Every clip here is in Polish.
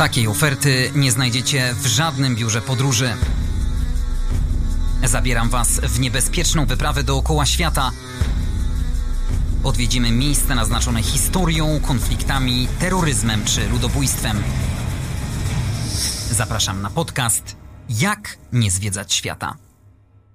Takiej oferty nie znajdziecie w żadnym biurze podróży. Zabieram Was w niebezpieczną wyprawę dookoła świata. Odwiedzimy miejsca naznaczone historią, konfliktami, terroryzmem czy ludobójstwem. Zapraszam na podcast Jak nie zwiedzać świata.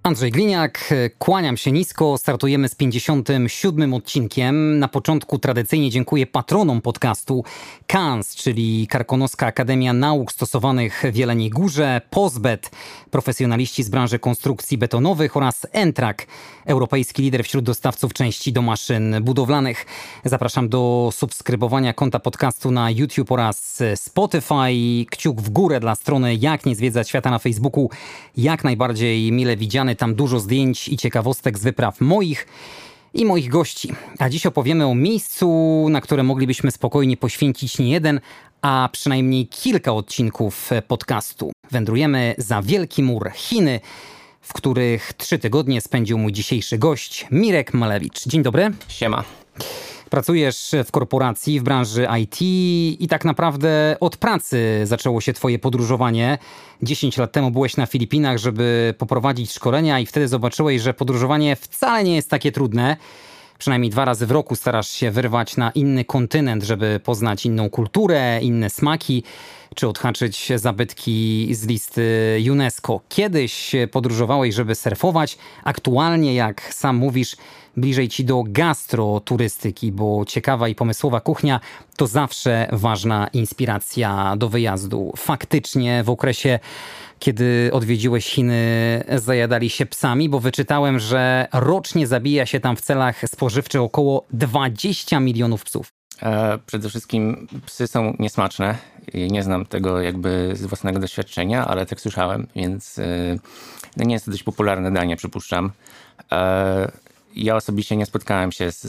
Andrzej Gliniak, kłaniam się nisko. Startujemy z 57 odcinkiem. Na początku tradycyjnie dziękuję patronom podcastu KANS, czyli Karkonoska Akademia Nauk Stosowanych w Jeleniej Górze, POZBET, profesjonaliści z branży konstrukcji betonowych oraz Entrak, europejski lider wśród dostawców części do maszyn budowlanych. Zapraszam do subskrybowania konta podcastu na YouTube oraz Spotify. Kciuk w górę dla strony Jak nie zwiedzać świata na Facebooku. Jak najbardziej mile widziany. Tam dużo zdjęć i ciekawostek z wypraw moich i moich gości. A dziś opowiemy o miejscu, na które moglibyśmy spokojnie poświęcić nie jeden, a przynajmniej kilka odcinków podcastu. Wędrujemy za Wielki Mur Chiny, w których trzy tygodnie spędził mój dzisiejszy gość, Mirek Malewicz. Dzień dobry. Siema. Pracujesz w korporacji, w branży IT i tak naprawdę od pracy zaczęło się twoje podróżowanie. 10 lat temu byłeś na Filipinach, żeby poprowadzić szkolenia i wtedy zobaczyłeś, że podróżowanie wcale nie jest takie trudne. Przynajmniej dwa razy w roku starasz się wyrwać na inny kontynent, żeby poznać inną kulturę, inne smaki, czy odhaczyć zabytki z listy UNESCO. Kiedyś podróżowałeś, żeby surfować. Aktualnie, jak sam mówisz, bliżej ci do gastroturystyki, bo ciekawa i pomysłowa kuchnia to zawsze ważna inspiracja do wyjazdu. Faktycznie w okresie kiedy odwiedziłeś Chiny, zajadali się psami, bo wyczytałem, że rocznie zabija się tam w celach spożywczych około 20 milionów psów. E, przede wszystkim psy są niesmaczne. Nie znam tego jakby z własnego doświadczenia, ale tak słyszałem, więc e, no nie jest to dość popularne danie, przypuszczam. E, ja osobiście nie spotkałem się z,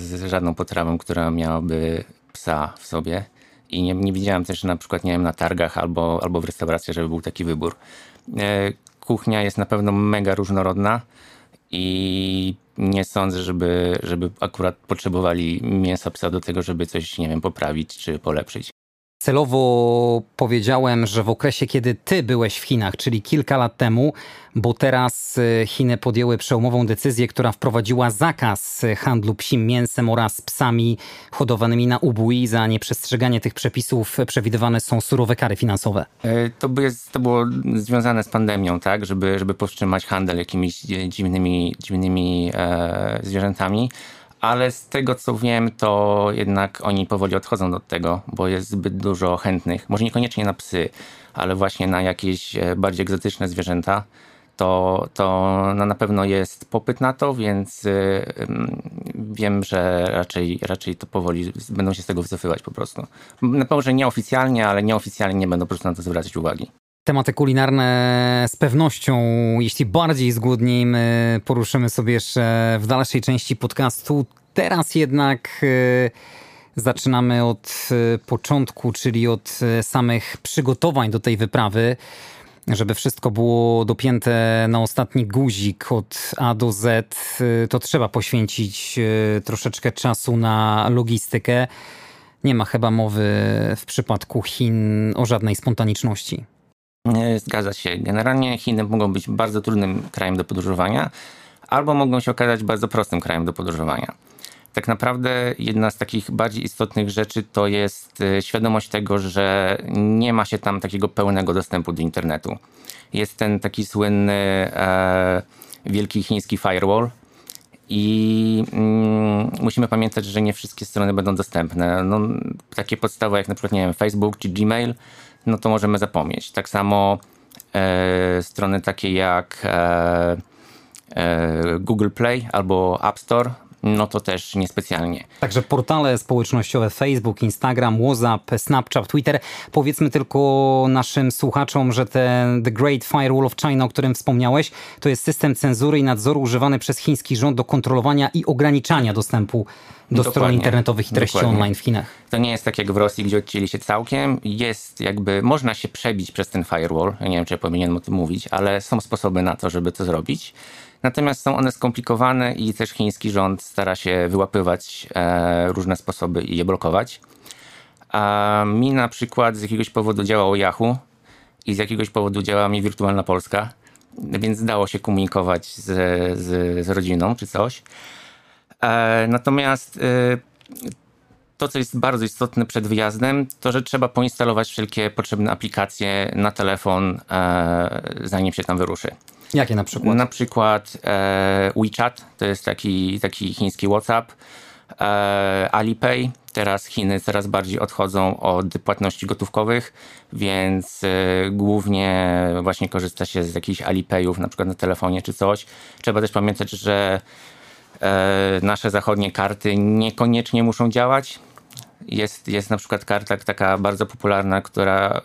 z żadną potrawą, która miałaby psa w sobie. I nie, nie widziałem też na przykład, nie wiem, na targach albo, albo w restauracji, żeby był taki wybór. E, kuchnia jest na pewno mega różnorodna i nie sądzę, żeby, żeby akurat potrzebowali mięsa psa do tego, żeby coś, nie wiem, poprawić czy polepszyć. Celowo powiedziałem, że w okresie, kiedy ty byłeś w Chinach, czyli kilka lat temu, bo teraz y, Chiny podjęły przełomową decyzję, która wprowadziła zakaz handlu psim mięsem oraz psami hodowanymi na ubój. Za nieprzestrzeganie tych przepisów przewidywane są surowe kary finansowe. E, to, jest, to było związane z pandemią, tak, żeby, żeby powstrzymać handel jakimiś dziwnymi, dziwnymi e, zwierzętami ale z tego co wiem, to jednak oni powoli odchodzą od tego, bo jest zbyt dużo chętnych. Może niekoniecznie na psy, ale właśnie na jakieś e, bardziej egzotyczne zwierzęta. To, to no na pewno jest popyt na to, więc yy, wiem, że raczej, raczej to powoli będą się z tego wycofywać po prostu. Na pewno, że nieoficjalnie, ale nieoficjalnie nie będą po prostu na to zwracać uwagi. Tematy kulinarne z pewnością, jeśli bardziej zgłodnimy, poruszymy sobie jeszcze w dalszej części podcastu. Teraz jednak y, zaczynamy od y, początku, czyli od y, samych przygotowań do tej wyprawy. Żeby wszystko było dopięte na ostatni guzik od A do Z, to trzeba poświęcić troszeczkę czasu na logistykę. Nie ma chyba mowy w przypadku Chin o żadnej spontaniczności. Zgadza się. Generalnie Chiny mogą być bardzo trudnym krajem do podróżowania, albo mogą się okazać bardzo prostym krajem do podróżowania. Tak naprawdę jedna z takich bardziej istotnych rzeczy to jest e, świadomość tego, że nie ma się tam takiego pełnego dostępu do internetu. Jest ten taki słynny e, wielki chiński firewall, i mm, musimy pamiętać, że nie wszystkie strony będą dostępne. No, takie podstawy jak na przykład nie wiem, Facebook czy Gmail no to możemy zapomnieć. Tak samo e, strony takie jak e, e, Google Play albo App Store no to też niespecjalnie. Także portale społecznościowe Facebook, Instagram, WhatsApp, Snapchat, Twitter. Powiedzmy tylko naszym słuchaczom, że ten The Great Firewall of China, o którym wspomniałeś, to jest system cenzury i nadzoru używany przez chiński rząd do kontrolowania i ograniczania dostępu do Dokładnie. stron internetowych i treści Dokładnie. online w Chinach. To nie jest tak jak w Rosji, gdzie odcięli się całkiem. Jest jakby, można się przebić przez ten firewall. Nie wiem, czy ja powinienem o tym mówić, ale są sposoby na to, żeby to zrobić. Natomiast są one skomplikowane i też chiński rząd stara się wyłapywać e, różne sposoby i je blokować. A mi na przykład z jakiegoś powodu działało Yahoo i z jakiegoś powodu działa mi Wirtualna Polska, więc dało się komunikować z, z, z rodziną czy coś. E, natomiast e, to, co jest bardzo istotne przed wyjazdem, to że trzeba poinstalować wszelkie potrzebne aplikacje na telefon, zanim się tam wyruszy. Jakie na przykład? Na przykład e, WeChat, to jest taki, taki chiński WhatsApp, e, Alipay. Teraz Chiny coraz bardziej odchodzą od płatności gotówkowych, więc e, głównie właśnie korzysta się z jakichś Alipayów, na przykład na telefonie czy coś. Trzeba też pamiętać, że e, nasze zachodnie karty niekoniecznie muszą działać. Jest, jest na przykład karta taka bardzo popularna, która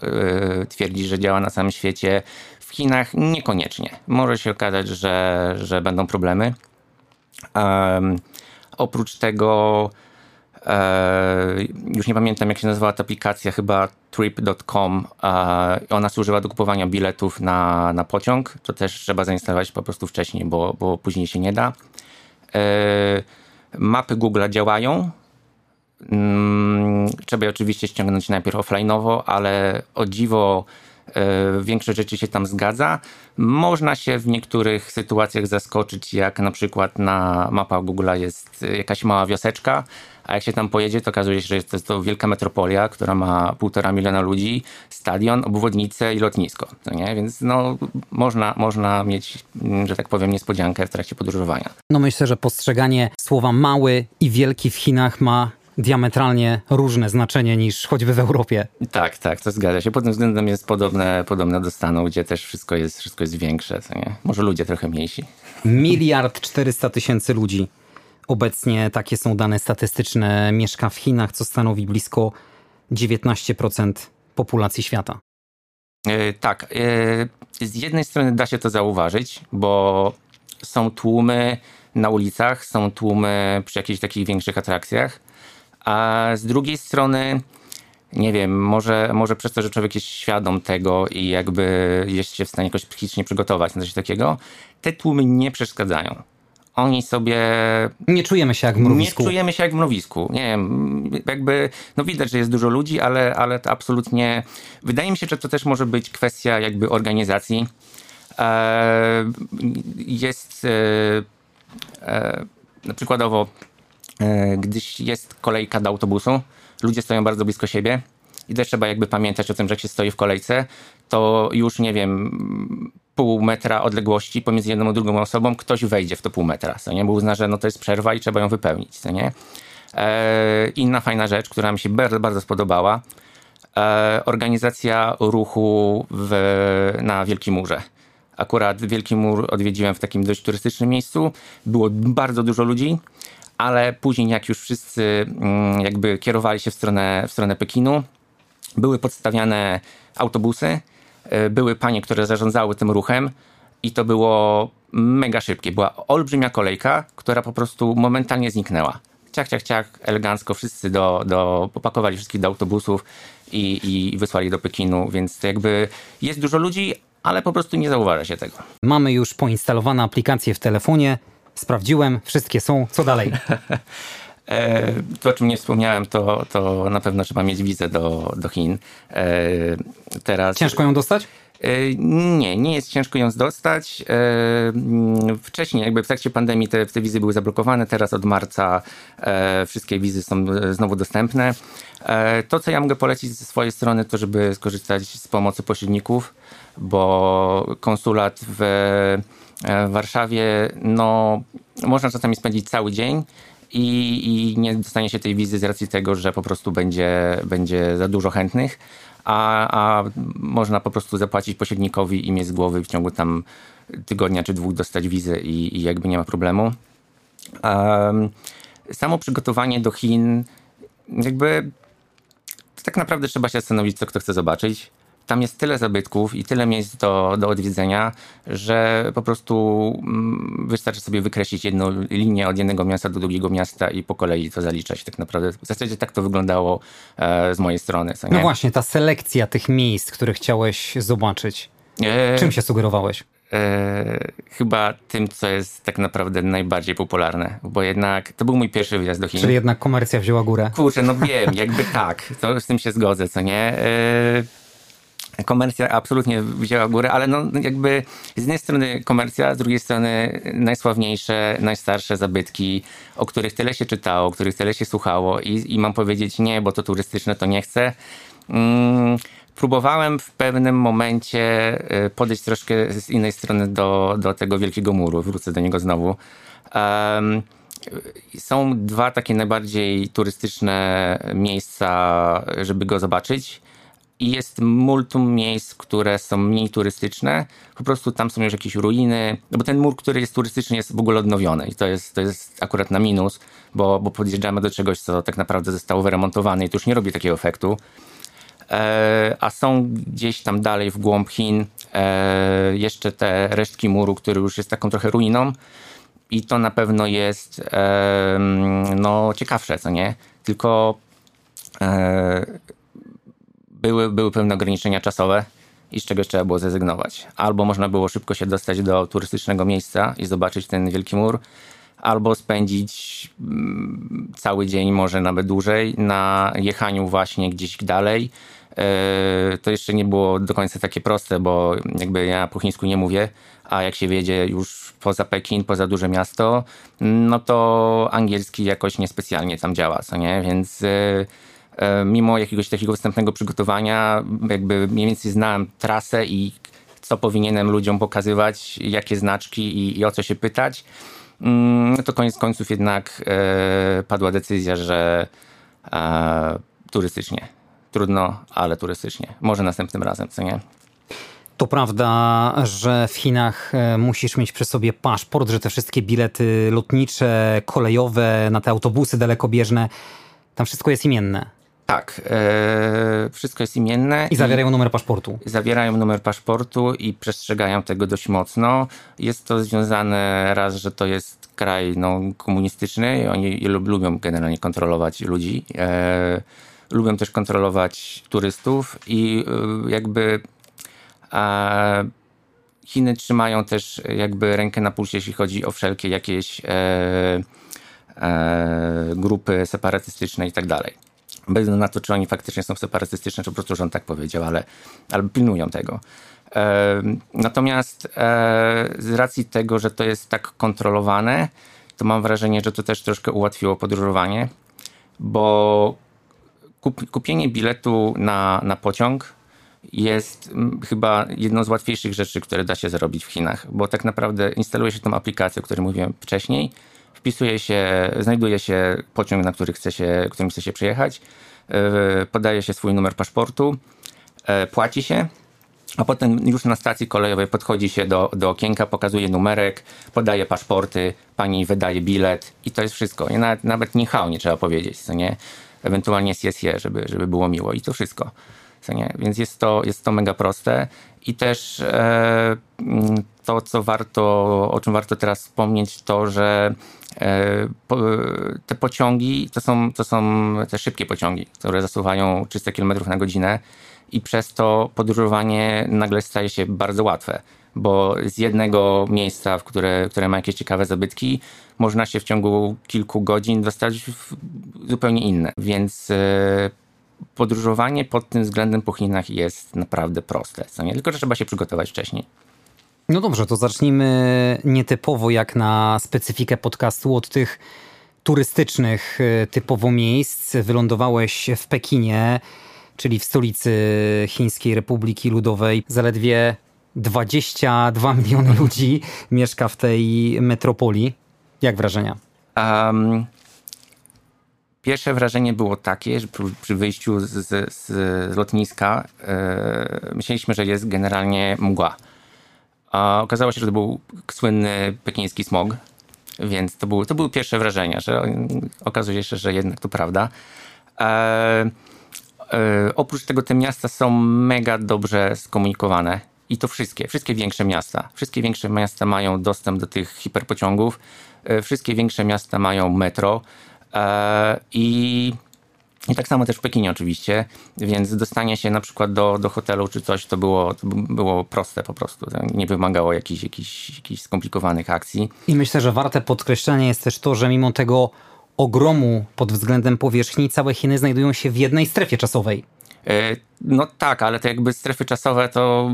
y, twierdzi, że działa na całym świecie. W Chinach niekoniecznie. Może się okazać, że, że będą problemy. Um, oprócz tego, e, już nie pamiętam jak się nazywała ta aplikacja, chyba trip.com. Ona służyła do kupowania biletów na, na pociąg. To też trzeba zainstalować po prostu wcześniej, bo, bo później się nie da. E, mapy Google działają trzeba je oczywiście ściągnąć najpierw offline'owo, ale o dziwo e, większość rzeczy się tam zgadza. Można się w niektórych sytuacjach zaskoczyć, jak na przykład na mapach Google'a jest jakaś mała wioseczka, a jak się tam pojedzie, to okazuje się, że jest to, wielka metropolia, która ma półtora miliona ludzi, stadion, obwodnicę i lotnisko. No nie? Więc no, można, można mieć, że tak powiem, niespodziankę w trakcie podróżowania. No myślę, że postrzeganie słowa mały i wielki w Chinach ma diametralnie różne znaczenie niż choćby w Europie. Tak, tak, to zgadza się. Pod tym względem jest podobne, podobne do Stanów, gdzie też wszystko jest, wszystko jest większe. Nie? Może ludzie trochę mniejsi. Miliard czterysta tysięcy ludzi. Obecnie takie są dane statystyczne. Mieszka w Chinach, co stanowi blisko 19% populacji świata. Yy, tak. Yy, z jednej strony da się to zauważyć, bo są tłumy na ulicach, są tłumy przy jakichś takich większych atrakcjach a z drugiej strony nie wiem, może, może przez to, że człowiek jest świadom tego i jakby jest się w stanie jakoś psychicznie przygotować na coś takiego, te tłumy nie przeszkadzają. Oni sobie. Nie czujemy się jak w mrowisku. Nie czujemy się jak w mrowisku. Nie wiem, jakby, no widać, że jest dużo ludzi, ale, ale to absolutnie. Wydaje mi się, że to też może być kwestia jakby organizacji. E, jest e, e, przykładowo E, gdyż jest kolejka do autobusu, ludzie stoją bardzo blisko siebie i też trzeba jakby pamiętać o tym, że jak się stoi w kolejce, to już nie wiem, pół metra odległości pomiędzy jedną a drugą osobą ktoś wejdzie w to pół metra, co nie? Bo uzna, że no to jest przerwa i trzeba ją wypełnić, co nie? E, inna fajna rzecz, która mi się bardzo, bardzo spodobała, e, organizacja ruchu w, na Wielkim Murze. Akurat Wielki Mur odwiedziłem w takim dość turystycznym miejscu. Było bardzo dużo ludzi ale później jak już wszyscy mm, jakby kierowali się w stronę, w stronę Pekinu, były podstawiane autobusy, e, były panie, które zarządzały tym ruchem i to było mega szybkie. Była olbrzymia kolejka, która po prostu momentalnie zniknęła. Ciach, ciach, ciach, elegancko wszyscy do, do, popakowali wszystkich do autobusów i, i wysłali do Pekinu, więc jakby jest dużo ludzi, ale po prostu nie zauważa się tego. Mamy już poinstalowane aplikacje w telefonie, Sprawdziłem, wszystkie są. Co dalej? E, to, o czym nie wspomniałem, to, to na pewno trzeba mieć wizę do, do Chin. E, teraz... Ciężko ją dostać? E, nie, nie jest ciężko ją dostać. Mm, wcześniej, jakby w trakcie pandemii, te, te wizy były zablokowane. Teraz od marca wszystkie wizy są znowu dostępne. To, co ja mogę polecić ze swojej strony, to żeby skorzystać z pomocy pośredników, bo konsulat w E, w Warszawie no, można czasami spędzić cały dzień i, i nie dostanie się tej wizy z racji tego, że po prostu będzie, będzie za dużo chętnych, a, a można po prostu zapłacić pośrednikowi i mieć z głowy w ciągu tam tygodnia czy dwóch dostać wizę i, i jakby nie ma problemu. Um, samo przygotowanie do Chin, jakby tak naprawdę trzeba się zastanowić, co kto chce zobaczyć tam jest tyle zabytków i tyle miejsc do, do odwiedzenia, że po prostu mm, wystarczy sobie wykreślić jedną linię od jednego miasta do drugiego miasta i po kolei to zaliczać. Tak naprawdę w zasadzie tak to wyglądało e, z mojej strony. No właśnie, ta selekcja tych miejsc, które chciałeś zobaczyć. E... Czym się sugerowałeś? e, chyba tym, co jest tak naprawdę najbardziej popularne, bo jednak to był mój pierwszy wyjazd do Chin. Czyli jednak komercja wzięła górę. Kurczę, no wiem, jakby tak, to z tym się zgodzę, co nie? E, komercja absolutnie wzięła górę, ale no jakby z jednej strony komercja, z drugiej strony najsławniejsze, najstarsze zabytki, o których tyle się czytało, o których tyle się słuchało i, i mam powiedzieć nie, bo to turystyczne, to nie chcę. Mm, próbowałem w pewnym momencie y, podejść troszkę z innej strony do, do tego Wielkiego Muru, wrócę do niego znowu. Um, są dwa takie najbardziej turystyczne miejsca, żeby go zobaczyć i jest multum miejsc, które są mniej turystyczne. Po prostu tam są już jakieś ruiny, no bo ten mur, który jest turystyczny, jest w ogóle odnowiony i to jest, to jest akurat na minus, bo, bo podjeżdżamy do czegoś, co tak naprawdę zostało wyremontowane i to już nie robi takiego efektu. E, a są gdzieś tam dalej w głąb Chin e, jeszcze te resztki muru, który już jest taką trochę ruiną i to na pewno jest e, no, ciekawsze, co nie? Tylko e, były, były pewne ograniczenia czasowe i z czegoś trzeba było zrezygnować. Albo można było szybko się dostać do turystycznego miejsca i zobaczyć ten wielki mur, albo spędzić mm, cały dzień, może nawet dłużej, na jechaniu właśnie gdzieś dalej. E, to jeszcze nie było do końca takie proste, bo jakby ja po chińsku nie mówię, a jak się wiedzie już poza Pekin, poza duże miasto, no to angielski jakoś niespecjalnie tam działa, co nie? Więc E, mimo jakiegoś takiego wstępnego przygotowania, jakby mniej więcej znałem trasę i co powinienem ludziom pokazywać, jakie znaczki i, i o co się pytać, mm, to koniec końców jednak e, padła decyzja, że e, turystycznie. Trudno, ale turystycznie. Może następnym razem, co nie? To prawda, że w Chinach e, musisz mieć przy sobie paszport, że te wszystkie bilety lotnicze, kolejowe, na te autobusy dalekobieżne, tam wszystko jest imienne. Tak, e, wszystko jest imienne. I zawierają numer paszportu. Zawierają numer paszportu i przestrzegają tego dość mocno. Jest to związane raz, że to jest kraj no, komunistyczny i oni lubią generalnie kontrolować ludzi. E, lubią też kontrolować turystów i e, jakby Chiny trzymają też jakby rękę na pulsie, jeśli chodzi o wszelkie jakieś e, e, grupy separatystyczne i tak dalej bez na to, czy oni faktycznie są separatystyczne, czy po prostu rząd tak powiedział, ale, ale pilnują tego. E, natomiast e, z racji tego, że to jest tak kontrolowane, to mam wrażenie, że to też troszkę ułatwiło podróżowanie, bo kup, kupienie biletu na, na pociąg jest chyba jedną z łatwiejszych rzeczy, które da się zrobić w Chinach, bo tak naprawdę instaluje się tą aplikację, o której mówiłem wcześniej, wpisuje się, znajduje się pociąg, na który chce się, którym chce się przyjechać, e, podaje się swój numer paszportu, e, płaci się, a potem już na stacji kolejowej podchodzi się do, do okienka, pokazuje numerek, podaje paszporty, pani wydaje bilet i to jest wszystko. I nawet, nawet nie hał nie trzeba powiedzieć, co nie? Ewentualnie CSE, żeby, żeby było miło i to wszystko. Co nie? Więc jest to, jest to mega proste i też e, to, co warto, o czym warto teraz wspomnieć, to, że te pociągi to są, to są te szybkie pociągi, które zasuwają 300 km na godzinę i przez to podróżowanie nagle staje się bardzo łatwe, bo z jednego miejsca, w które, które ma jakieś ciekawe zabytki, można się w ciągu kilku godzin dostać w zupełnie inne. Więc e, podróżowanie pod tym względem po Chinach jest naprawdę proste, co nie? Tylko, że trzeba się przygotować wcześniej. No dobrze, to zacznijmy nietypowo jak na specyfikę podcastu od tych turystycznych e, typowo miejsc. Wylądowałeś w Pekinie, czyli w stolicy Chińskiej Republiki Ludowej. Zaledwie 22 miliony ludzi mieszka w tej metropolii. Jak wrażenia? Um, pierwsze wrażenie było takie, że przy, przy wyjściu z, z, z lotniska yy, myśleliśmy, że jest generalnie mgła a okazało się, że to był słynny pekiński smog, więc to, był, to były pierwsze wrażenia, że okazuje się, że jednak to prawda. E, e, oprócz tego te miasta są mega dobrze skomunikowane. I to wszystkie, wszystkie większe miasta. Wszystkie większe miasta mają dostęp do tych hiperpociągów. E, wszystkie większe miasta mają metro. E, I I tak samo też w Pekinie oczywiście, więc dostanie się na przykład do, do hotelu czy coś, to było, to było proste po prostu. Nie wymagało jakichś, jakichś, jakichś skomplikowanych akcji. I myślę, że warte podkreślenia jest też to, że mimo tego ogromu pod względem powierzchni, całe Chiny znajdują się w jednej strefie czasowej. E, no tak, ale to jakby strefy czasowe to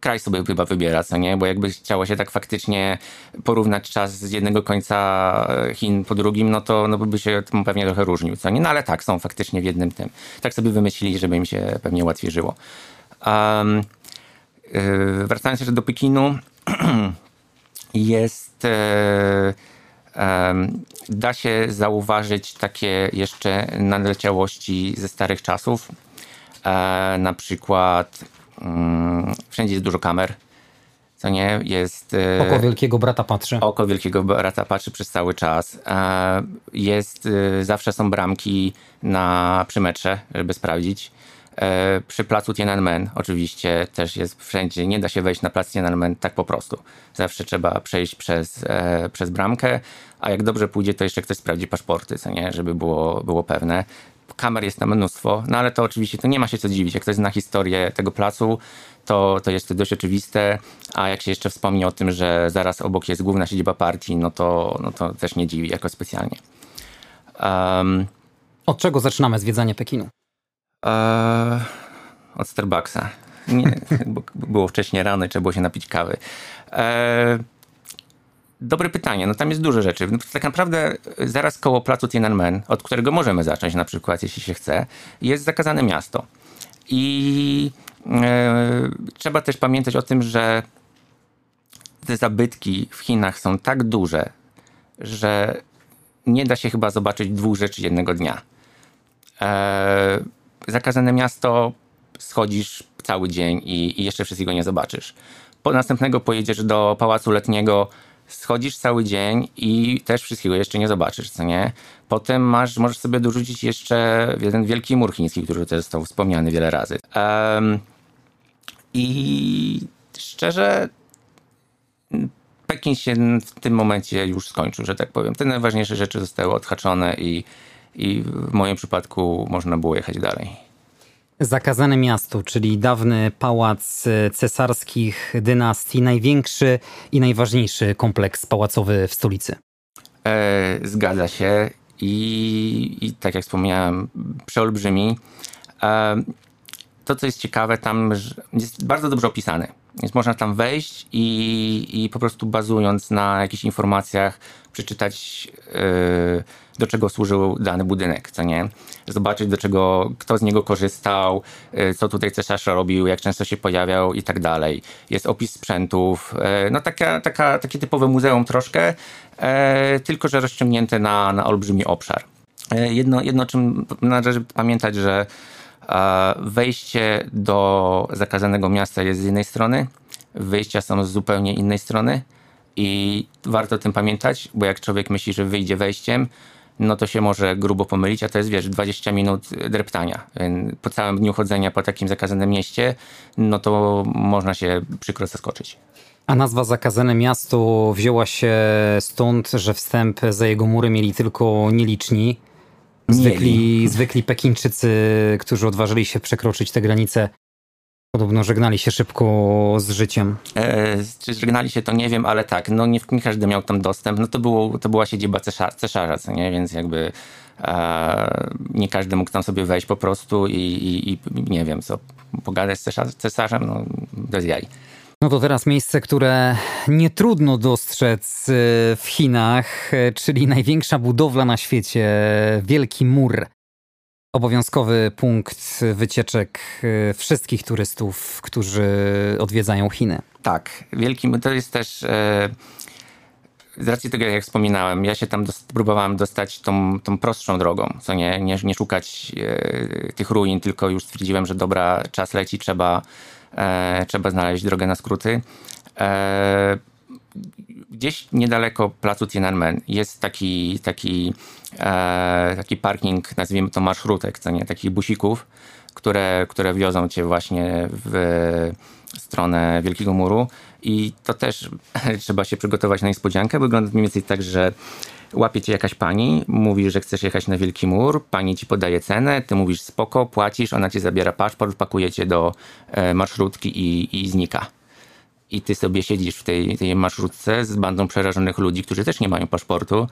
kraj sobie chyba wybiera, co nie? Bo jakby chciało się tak faktycznie porównać czas z jednego końca Chin po drugim, no to no by się pewnie trochę różnił, co nie? No ale tak, są faktycznie w jednym tym. Tak sobie wymyślili, żeby im się pewnie łatwiej żyło. Um, yy, wracając jeszcze do Pekinu, jest... Yy, da się zauważyć takie jeszcze naleciałości ze starych czasów. E, na przykład mm, wszędzie jest dużo kamer. Co nie, jest. E, oko wielkiego brata patrzy. Oko wielkiego brata patrzy przez cały czas. E, jest, zawsze są bramki na przymetrze, żeby sprawdzić. Przy placu Tiananmen oczywiście też jest wszędzie, nie da się wejść na plac Tiananmen tak po prostu. Zawsze trzeba przejść przez, przez bramkę, a jak dobrze pójdzie, to jeszcze ktoś sprawdzi paszporty, co nie, żeby było, było pewne kamer jest tam mnóstwo, no ale to oczywiście to nie ma się co dziwić. Jak ktoś zna historię tego placu, to, to jest to dość oczywiste, a jak się jeszcze wspomni o tym, że zaraz obok jest główna siedziba partii, no to, no to też nie dziwi jakoś specjalnie. Um, od czego zaczynamy zwiedzanie Pekinu? E, od Starbucksa. Nie, było wcześniej rano i trzeba było się napić kawy. E, Dobre pytanie. No tam jest dużo rzeczy. No, tak naprawdę zaraz koło placu Tiananmen, od którego możemy zacząć na przykład, jeśli się chce, jest zakazane miasto. I e, trzeba też pamiętać o tym, że te zabytki w Chinach są tak duże, że nie da się chyba zobaczyć dwóch rzeczy jednego dnia. E, zakazane miasto schodzisz cały dzień i, i jeszcze wszystkiego nie zobaczysz. Po następnego pojedziesz do pałacu letniego, schodzisz cały dzień i też wszystkiego jeszcze nie zobaczysz, co nie? Potem masz, możesz sobie dorzucić jeszcze jeden wielki mur chiński, który też został wspomniany wiele razy. Um, I szczerze, Pekin się w tym momencie już skończył, że tak powiem. Te najważniejsze rzeczy zostały odhaczone i, i w moim przypadku można było jechać dalej. Zakazane miasto, czyli dawny pałac e, cesarskich dynastii, największy i najważniejszy kompleks pałacowy w stolicy. E, zgadza się i, i tak jak wspomniałem, przeolbrzymi. E, to, co jest ciekawe, tam jest bardzo dobrze opisane. Więc można tam wejść i, i po prostu bazując na jakichś informacjach przeczytać, yy, do czego służył dany budynek, co nie? Zobaczyć, do czego, kto z niego korzystał, yy, co tutaj cesarz robił, jak często się pojawiał i tak dalej. Jest opis sprzętów, yy, no taka, taka, takie typowe muzeum troszkę, yy, tylko że rozciągnięte na, na olbrzymi obszar. Jedno, jedno, czym należy pamiętać, że Wejście do zakazanego miasta jest z jednej strony, wyjścia są z zupełnie innej strony i warto o tym pamiętać, bo jak człowiek myśli, że wyjdzie wejściem, no to się może grubo pomylić, a to jest, wiesz, 20 minut dreptania. Po całym dniu chodzenia po takim zakazanym mieście, no to można się przykro zaskoczyć. A nazwa Zakazane Miasto wzięła się stąd, że wstęp za jego mury mieli tylko nieliczni, Zwykli, zwykli Pekińczycy, którzy odważyli się przekroczyć te granice, podobno żegnali się szybko z życiem. E, czy żegnali się, to nie wiem, ale tak, no nie, nie każdy miał tam dostęp. No to, było, to była siedziba cesarza, cesarza co nie? Więc jakby e, nie każdy mógł tam sobie wejść po prostu i, i, i nie wiem co, pogadać z cesarzem, no bez jaj. No to teraz miejsce, które nie trudno dostrzec y, w Chinach, y, czyli największa budowla na świecie, Wielki Mur. Obowiązkowy punkt wycieczek y, wszystkich turystów, którzy odwiedzają Chiny. Tak, Wielki Mur to jest też. Z racji tego, jak wspominałem, ja się tam próbowałem dostać tą, tą prostszą drogą, co nie, nie, nie szukać tych ruin, tylko już stwierdziłem, że dobra, czas leci, trzeba e, trzeba znaleźć drogę na skróty. E, gdzieś niedaleko placu Tiananmen jest taki, taki, e, taki parking, nazwijmy to marszrutek, co nie, takich busików, które, które wiozą cię właśnie w, stronę Wielkiego Muru i to też trzeba się przygotować na niespodziankę. Wygląda mniej więcej tak, że łapie cię jakaś pani, mówi, że chcesz jechać na Wielki Mur, pani ci podaje cenę, ty mówisz spoko, płacisz, ona ci zabiera paszport, pakuje cię do e, marszrutki i, i znika. I ty sobie siedzisz w tej, tej marszrutce z bandą przerażonych ludzi, którzy też nie mają paszportu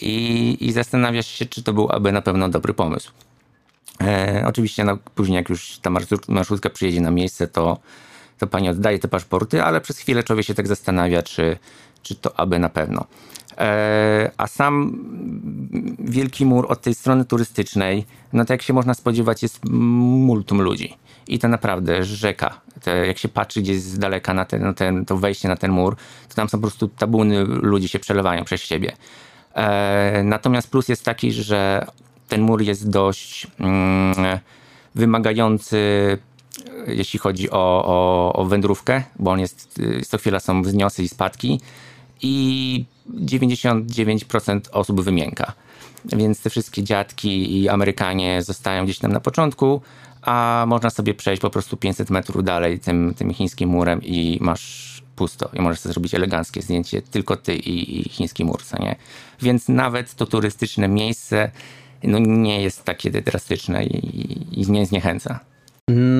i, i zastanawiasz się, czy to był aby na pewno dobry pomysł. E, oczywiście no, później jak już ta marszrutka przyjedzie na miejsce, to, to pani oddaje te paszporty, ale przez chwilę człowiek się tak zastanawia, czy, czy to aby na pewno. E, a sam Wielki Mur od tej strony turystycznej, no to jak się można spodziewać, jest multum ludzi. I to naprawdę rzeka. Te, jak się patrzy gdzieś z daleka na, ten, na ten, to wejście na ten mur, to tam są po prostu tabuny ludzi się przelewają przez siebie. E, natomiast plus jest taki, że ten mur jest dość mm, wymagający, jeśli chodzi o, o, o wędrówkę, bo on jest, co chwila są wzniosy i spadki i 99% osób wymięka. Więc te wszystkie dziadki i Amerykanie zostają gdzieś tam na początku, a można sobie przejść po prostu 500 metrów dalej tym, tym chińskim murem i masz pusto i możesz sobie zrobić eleganckie zdjęcie, tylko ty i, i chiński mur, co nie? Więc nawet to turystyczne miejsce no, nie jest takie drastyczne i, i nie zniechęca.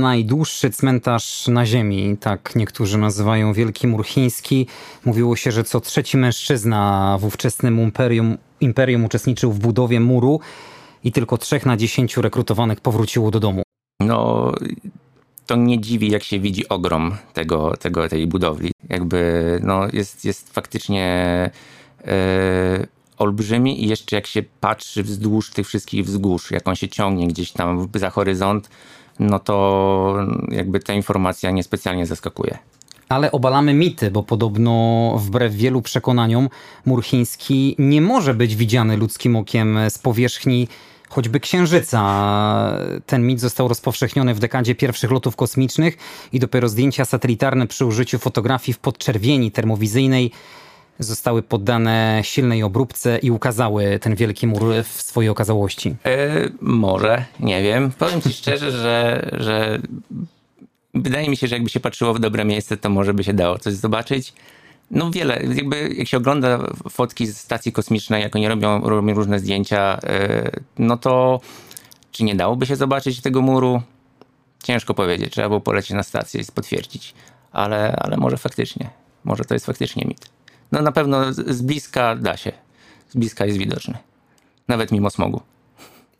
Najdłuższy cmentarz na Ziemi, tak niektórzy nazywają Wielki Mur Chiński. Mówiło się, że co trzeci mężczyzna w ówczesnym imperium, imperium uczestniczył w budowie muru i tylko trzech na dziesięciu rekrutowanych powróciło do domu. No, to nie dziwi, jak się widzi ogrom tego, tego, tej budowli. Jakby no, jest, jest faktycznie yy, olbrzymi i jeszcze jak się patrzy wzdłuż tych wszystkich wzgórz, jak on się ciągnie gdzieś tam za horyzont, no to jakby ta informacja niespecjalnie zaskakuje. Ale obalamy mity, bo podobno wbrew wielu przekonaniom mur chiński nie może być widziany ludzkim okiem z powierzchni choćby Księżyca. Ten mit został rozpowszechniony w dekadzie pierwszych lotów kosmicznych i dopiero zdjęcia satelitarne przy użyciu fotografii w podczerwieni termowizyjnej zostały poddane silnej obróbce i ukazały ten wielki mur w swojej okazałości? E, może, nie wiem. Powiem ci szczerze, że, że wydaje mi się, że jakby się patrzyło w dobre miejsce, to może by się dało coś zobaczyć. No wiele, jakby jak się ogląda fotki z stacji kosmicznej, jak oni robią, robią różne zdjęcia, e, no to czy nie dałoby się zobaczyć tego muru? Ciężko powiedzieć, trzeba było polecieć na stację i potwierdzić, ale, ale może faktycznie, może to jest faktycznie mit. No na pewno z bliska da się. Z bliska jest widoczny. Nawet mimo smogu.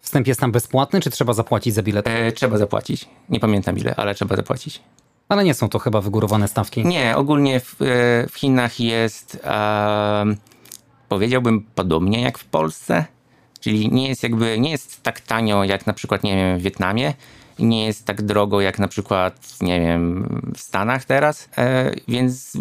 Wstęp jest tam bezpłatny, czy trzeba zapłacić za bilet? E, trzeba zapłacić. Nie pamiętam ile, ale trzeba zapłacić. Ale nie są to chyba wygórowane stawki. Nie, ogólnie w, e, w Chinach jest, e, powiedziałbym, podobnie jak w Polsce. Czyli nie jest jakby, nie jest tak tanio jak na przykład, nie wiem, w Wietnamie nie jest tak drogo jak na przykład, nie wiem, w Stanach teraz, e, więc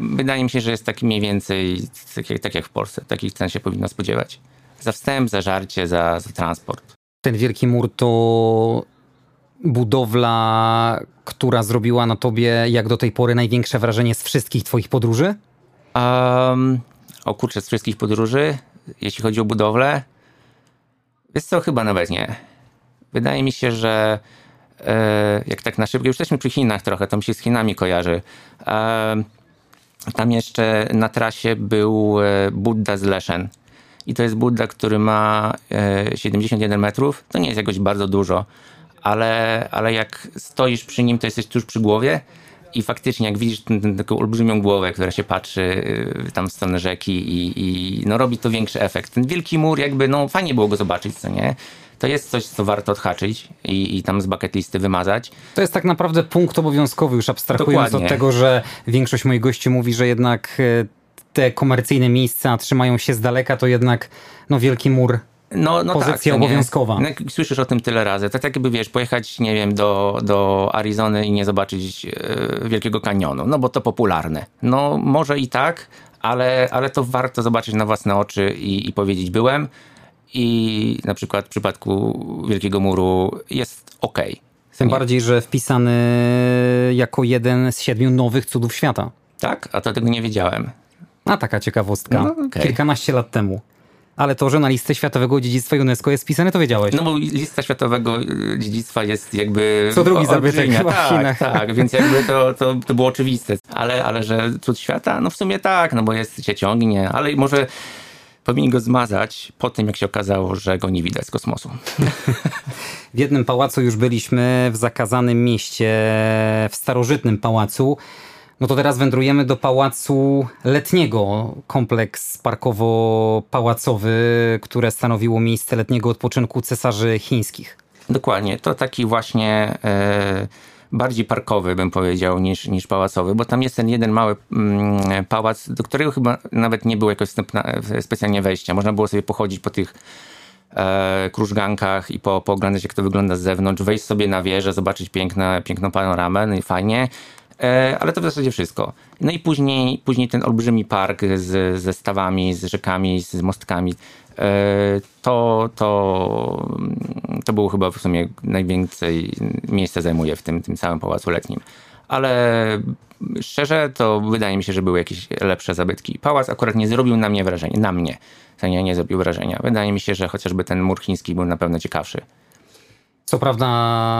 wydaje mi się, że jest tak mniej więcej tak jak, tak jak w Polsce. Takich cen się powinno spodziewać. Za wstęp, za żarcie, za, za transport. Ten wielki mur to budowla, która zrobiła na tobie jak do tej pory największe wrażenie z wszystkich twoich podróży? Um, o kurczę, z wszystkich podróży, jeśli chodzi o budowlę, jest to chyba nawet nie. Wydaje mi się, że e, jak tak na szybko, już jesteśmy przy Chinach trochę, to mi się z Chinami kojarzy. E, tam jeszcze na trasie był e, Buddha z Leszen. I to jest Buddha, który ma 71 metrów. To nie jest jakoś bardzo dużo, ale, ale jak stoisz przy nim, to jesteś tuż przy głowie. I faktycznie, jak widzisz taką olbrzymią głowę, która się patrzy tam w stronę rzeki i, i no, robi to większy efekt. Ten wielki mur, jakby, no fajnie było go zobaczyć, co nie? to jest coś, co warto odhaczyć i, i tam z bucket listy wymazać. To jest tak naprawdę punkt obowiązkowy, już abstrahując Dokładnie. od tego, że większość moich gości mówi, że jednak e, te komercyjne miejsca trzymają się z daleka, to jednak no, Wielki Mur no, no pozycja tak, obowiązkowa. No, słyszysz o tym tyle razy. Tak jakby wiesz, pojechać, nie wiem, do, do Arizony i nie zobaczyć e, Wielkiego Kanionu, no bo to popularne. No może i tak, ale, ale to warto zobaczyć na własne oczy i, i powiedzieć byłem i na przykład w przypadku Wielkiego Muru jest ok. Tym bardziej, że wpisany jako jeden z siedmiu nowych cudów świata. Tak? A to tego nie wiedziałem. A taka ciekawostka. No, okay. Kilkanaście lat temu. Ale to, że na listę Światowego Dziedzictwa UNESCO jest wpisane, to wiedziałeś. No bo lista Światowego y, Dziedzictwa jest jakby... Co drugi zabytek chyba w Chinach. Tak, tak, więc jakby to, to, to było oczywiste. Ale, ale że cud świata? No w sumie tak, no bo jest, się ciągnie, ale może powinni go zmazać po tym, jak się okazało, że go nie widać z kosmosu. W jednym pałacu już byliśmy, w zakazanym mieście, w starożytnym pałacu. No to teraz wędrujemy do pałacu letniego, kompleks parkowo-pałacowy, które stanowiło miejsce letniego odpoczynku cesarzy chińskich. Dokładnie, to taki właśnie e, bardziej parkowy, bym powiedział, niż, niż pałacowy, bo tam jest ten jeden mały mm, pałac, do którego chyba nawet nie było jakoś wstępna, specjalnie wejścia. Można było sobie pochodzić po tych e, krużgankach i po, pooglądać, jak to wygląda z zewnątrz, wejść sobie na wieżę, zobaczyć piękne, piękną panoramę, no i fajnie. E, ale to w zasadzie wszystko. No i później, później ten olbrzymi park z, ze stawami, z rzekami, z mostkami. E, to, to, to było chyba w sumie najwięcej miejsca zajmuje w tym, tym całym pałacu letnim. Ale szczerze, to wydaje mi się, że były jakieś lepsze zabytki. Pałac akurat nie zrobił na mnie wrażenia, na mnie. Nie, nie zrobił wrażenia. Wydaje mi się, że chociażby ten mur chiński był na pewno ciekawszy. Co prawda,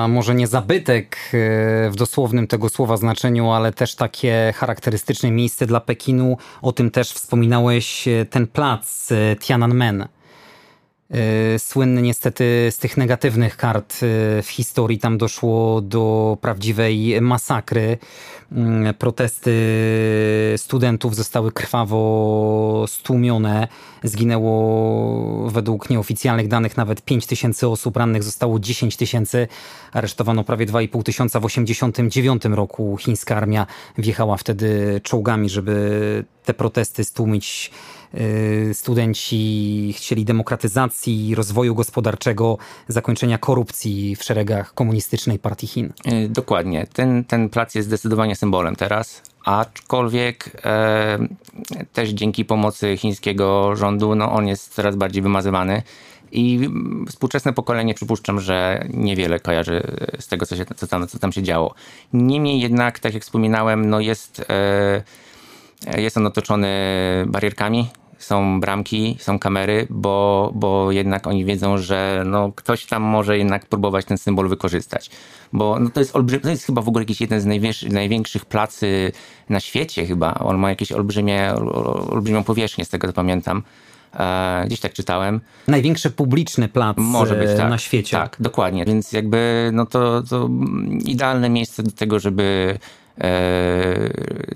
może nie zabytek e, w dosłownym tego słowa znaczeniu, ale też takie charakterystyczne miejsce dla Pekinu. O tym też wspominałeś, e, ten plac e, Tiananmen. Słynny niestety z tych negatywnych kart w historii. Tam doszło do prawdziwej masakry. Mm, protesty studentów zostały krwawo stłumione. Zginęło według nieoficjalnych danych nawet 5 tysięcy osób, rannych zostało 10 tysięcy. Aresztowano prawie 2,5 tysiąca w 89 roku. Chińska armia wjechała wtedy czołgami, żeby te protesty stłumić Y, studenci chcieli demokratyzacji, rozwoju gospodarczego, zakończenia korupcji w szeregach komunistycznej partii Chin. Y, dokładnie. Ten, ten plac jest zdecydowanie symbolem teraz, aczkolwiek e, też dzięki pomocy chińskiego rządu no, on jest coraz bardziej wymazywany. I współczesne pokolenie przypuszczam, że niewiele kojarzy z tego, co, się, co, tam, co tam się działo. Niemniej jednak, tak jak wspominałem, no jest, e, jest on otoczony barierkami, są bramki, są kamery, bo, bo jednak oni wiedzą, że no, ktoś tam może jednak próbować ten symbol wykorzystać. Bo no, to, jest olbrzym, to jest chyba w ogóle jakiś jeden z największych, największych placy na świecie chyba. On ma jakieś olbrzymie, olbrzymią powierzchnię, z tego co pamiętam. E, gdzieś tak czytałem. Największy publiczny plac Może być, tak, na świecie. Tak, dokładnie. Więc jakby no to, to idealne miejsce do tego, żeby E,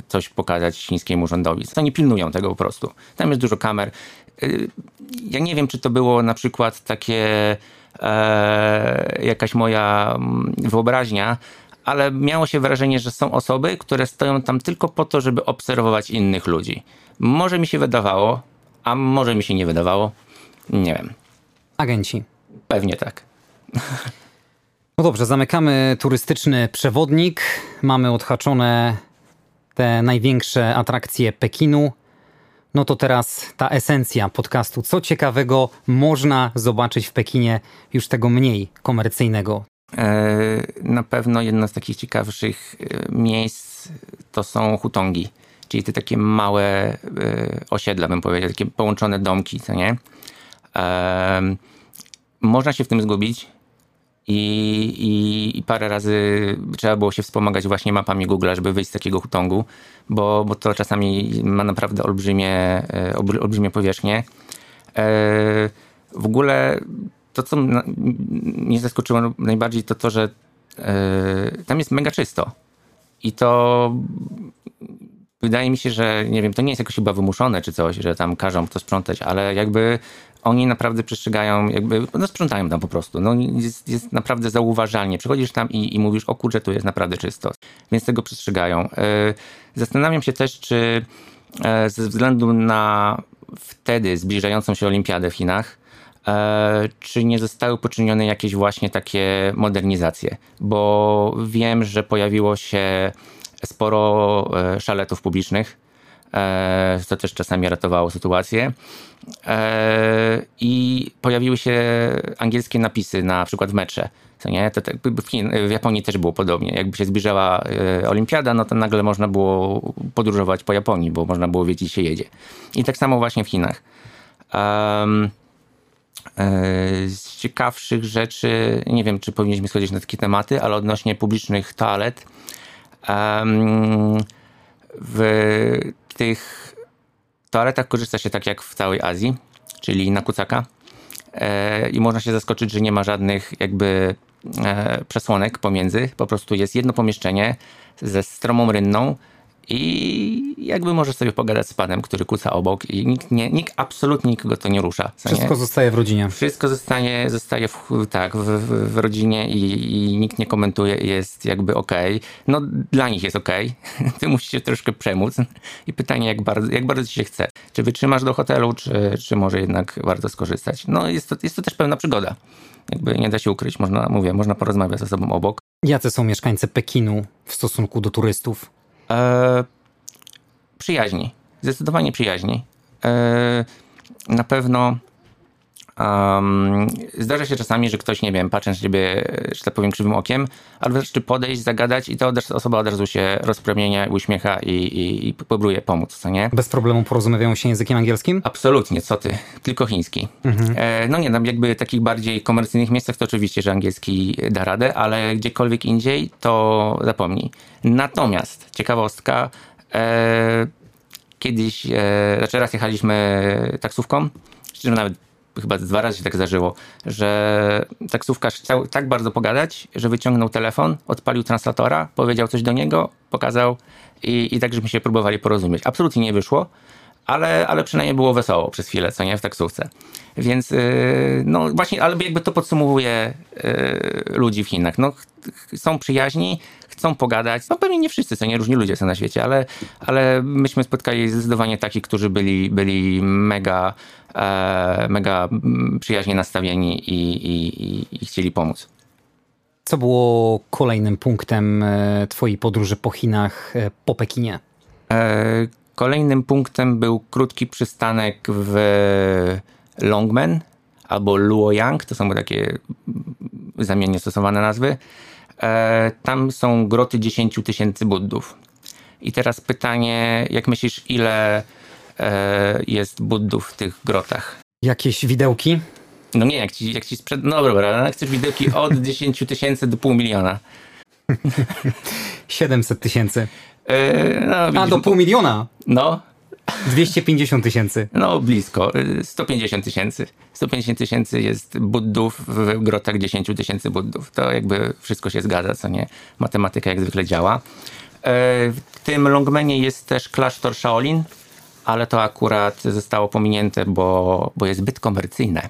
coś pokazać chińskiemu rządowi. Oni pilnują tego po prostu. Tam jest dużo kamer. E, ja nie wiem, czy to było na przykład takie e, jakaś moja mm, wyobraźnia, ale miało się wrażenie, że są osoby, które stoją tam tylko po to, żeby obserwować innych ludzi. Może mi się wydawało, a może mi się nie wydawało. Nie wiem. Agenci. Pewnie tak. No dobrze, zamykamy turystyczny przewodnik. Mamy odhaczone te największe atrakcje Pekinu. No to teraz ta esencja podcastu. Co ciekawego można zobaczyć w Pekinie, już tego mniej komercyjnego? E, na pewno jedno z takich ciekawszych e, miejsc to są hutongi, czyli te takie małe e, osiedla, bym powiedział, takie połączone domki, co nie? Można się w tym zgubić, i, i, I, parę razy trzeba było się wspomagać właśnie mapami Google, żeby wyjść z takiego hutongu, bo, bo to czasami ma naprawdę olbrzymie, e, olbrzymie powierzchnie. E, w ogóle to, co mnie zaskoczyło najbardziej, to to, że e, tam jest mega czysto. I to wydaje mi się, że nie wiem, to nie jest jakoś chyba wymuszone czy coś, że tam każą to sprzątać, ale jakby oni naprawdę przestrzegają, jakby, no sprzątają tam po prostu. No jest, jest naprawdę zauważalnie. Przychodzisz tam i, i mówisz, o kurczę, tu jest naprawdę czysto. Więc tego przestrzegają. E, zastanawiam się też, czy e, ze względu na wtedy zbliżającą się olimpiadę w Chinach, e, czy nie zostały poczynione jakieś właśnie takie modernizacje? Bo wiem, że pojawiło się sporo szaletów publicznych, co też czasami ratowało sytuację. E, I pojawiły się angielskie napisy na przykład w metrze. Co nie? To, to, w, Chin, w, Japonii też było podobnie. Jakby się zbliżała e, olimpiada, no to nagle można było podróżować po Japonii, bo można było wiedzieć, gdzie się jedzie. I tak samo właśnie w Chinach. Um, z ciekawszych rzeczy, nie wiem, czy powinniśmy schodzić na takie tematy, ale odnośnie publicznych toalet. Um, w tych toaletach korzysta się tak jak w całej Azji, czyli na kucaka. E, I można się zaskoczyć, że nie ma żadnych jakby e, przesłonek pomiędzy. Po prostu jest jedno pomieszczenie ze stromą rynną i jakby możesz sobie pogadać z panem, który kuca obok i nikt, nie, nikt absolutnie nikogo to nie rusza. Wszystko nie? zostaje w rodzinie. Wszystko zostanie, zostaje w, tak, w, w, w rodzinie i, i, nikt nie komentuje jest jakby okej. Okay. No dla nich jest okej. Okay. Ty musisz się troszkę przemóc i pytanie jak bardzo, jak bardzo ci się chce. Czy wytrzymasz do hotelu, czy, czy może jednak warto skorzystać? No jest to, jest to też pewna przygoda. Jakby nie da się ukryć, można, mówię, można porozmawiać ze sobą obok. Jacy są mieszkańcy Pekinu w stosunku do turystów? E, przyjaźni. Zdecydowanie przyjaźni. E, na pewno Um, zdarza się czasami, że ktoś, nie wiem, patrzy na ciebie, że tak powiem, krzywym okiem, ale wystarczy podejść, zagadać i ta osoba od razu się rozpromienia, uśmiecha i, i, i próbuje pomóc, co nie? Bez problemu porozumiewają się językiem angielskim? Absolutnie, co ty, tylko chiński. Mhm. E, no nie, tam jakby takich bardziej komercyjnych miejscach to oczywiście, że angielski da radę, ale gdziekolwiek indziej to zapomnij. Natomiast, ciekawostka, e, kiedyś, e, znaczy raz jechaliśmy taksówką, czy nawet chyba dwa razy się tak zdarzyło, że taksówkarz chciał tak bardzo pogadać, że wyciągnął telefon, odpalił translatora, powiedział coś do niego, pokazał i, i tak, żeśmy się próbowali porozumieć. Absolutnie nie wyszło, ale, ale przynajmniej było wesoło przez chwilę, co nie, w taksówce. Więc yy, no właśnie, ale jakby to podsumowuje yy, ludzi w Chinach. No, są przyjaźni, chcą pogadać. No pewnie nie wszyscy, co nie, różni ludzie są na świecie, ale, ale myśmy spotkali zdecydowanie takich, którzy byli, byli mega, e, mega przyjaźnie nastawieni i, i, i chcieli pomóc. Co było kolejnym punktem e, Twojej podróży po Chinach, e, po Pekinie? Kolejnym punktem był krótki przystanek w Longmen albo Luoyang, to są takie zamiennie stosowane nazwy. E, tam są groty 10 tysięcy buddów. I teraz pytanie, jak myślisz, ile e, jest buddów w tych grotach? Jakieś widełki? No nie, jak ci, jak ci sprzed... No dobra, chcesz widełki od 10 tysięcy do pół miliona. 700 tysięcy. E, no, A, do pół miliona? No. 250 tysięcy. No, blisko. 150 tysięcy. 150 tysięcy jest buddów w grotach 10 tysięcy buddów. To jakby wszystko się zgadza, co nie? Matematyka jak zwykle działa. E, w tym Longmenie jest też klasztor Shaolin, ale to akurat zostało pominięte, bo, bo jest zbyt komercyjne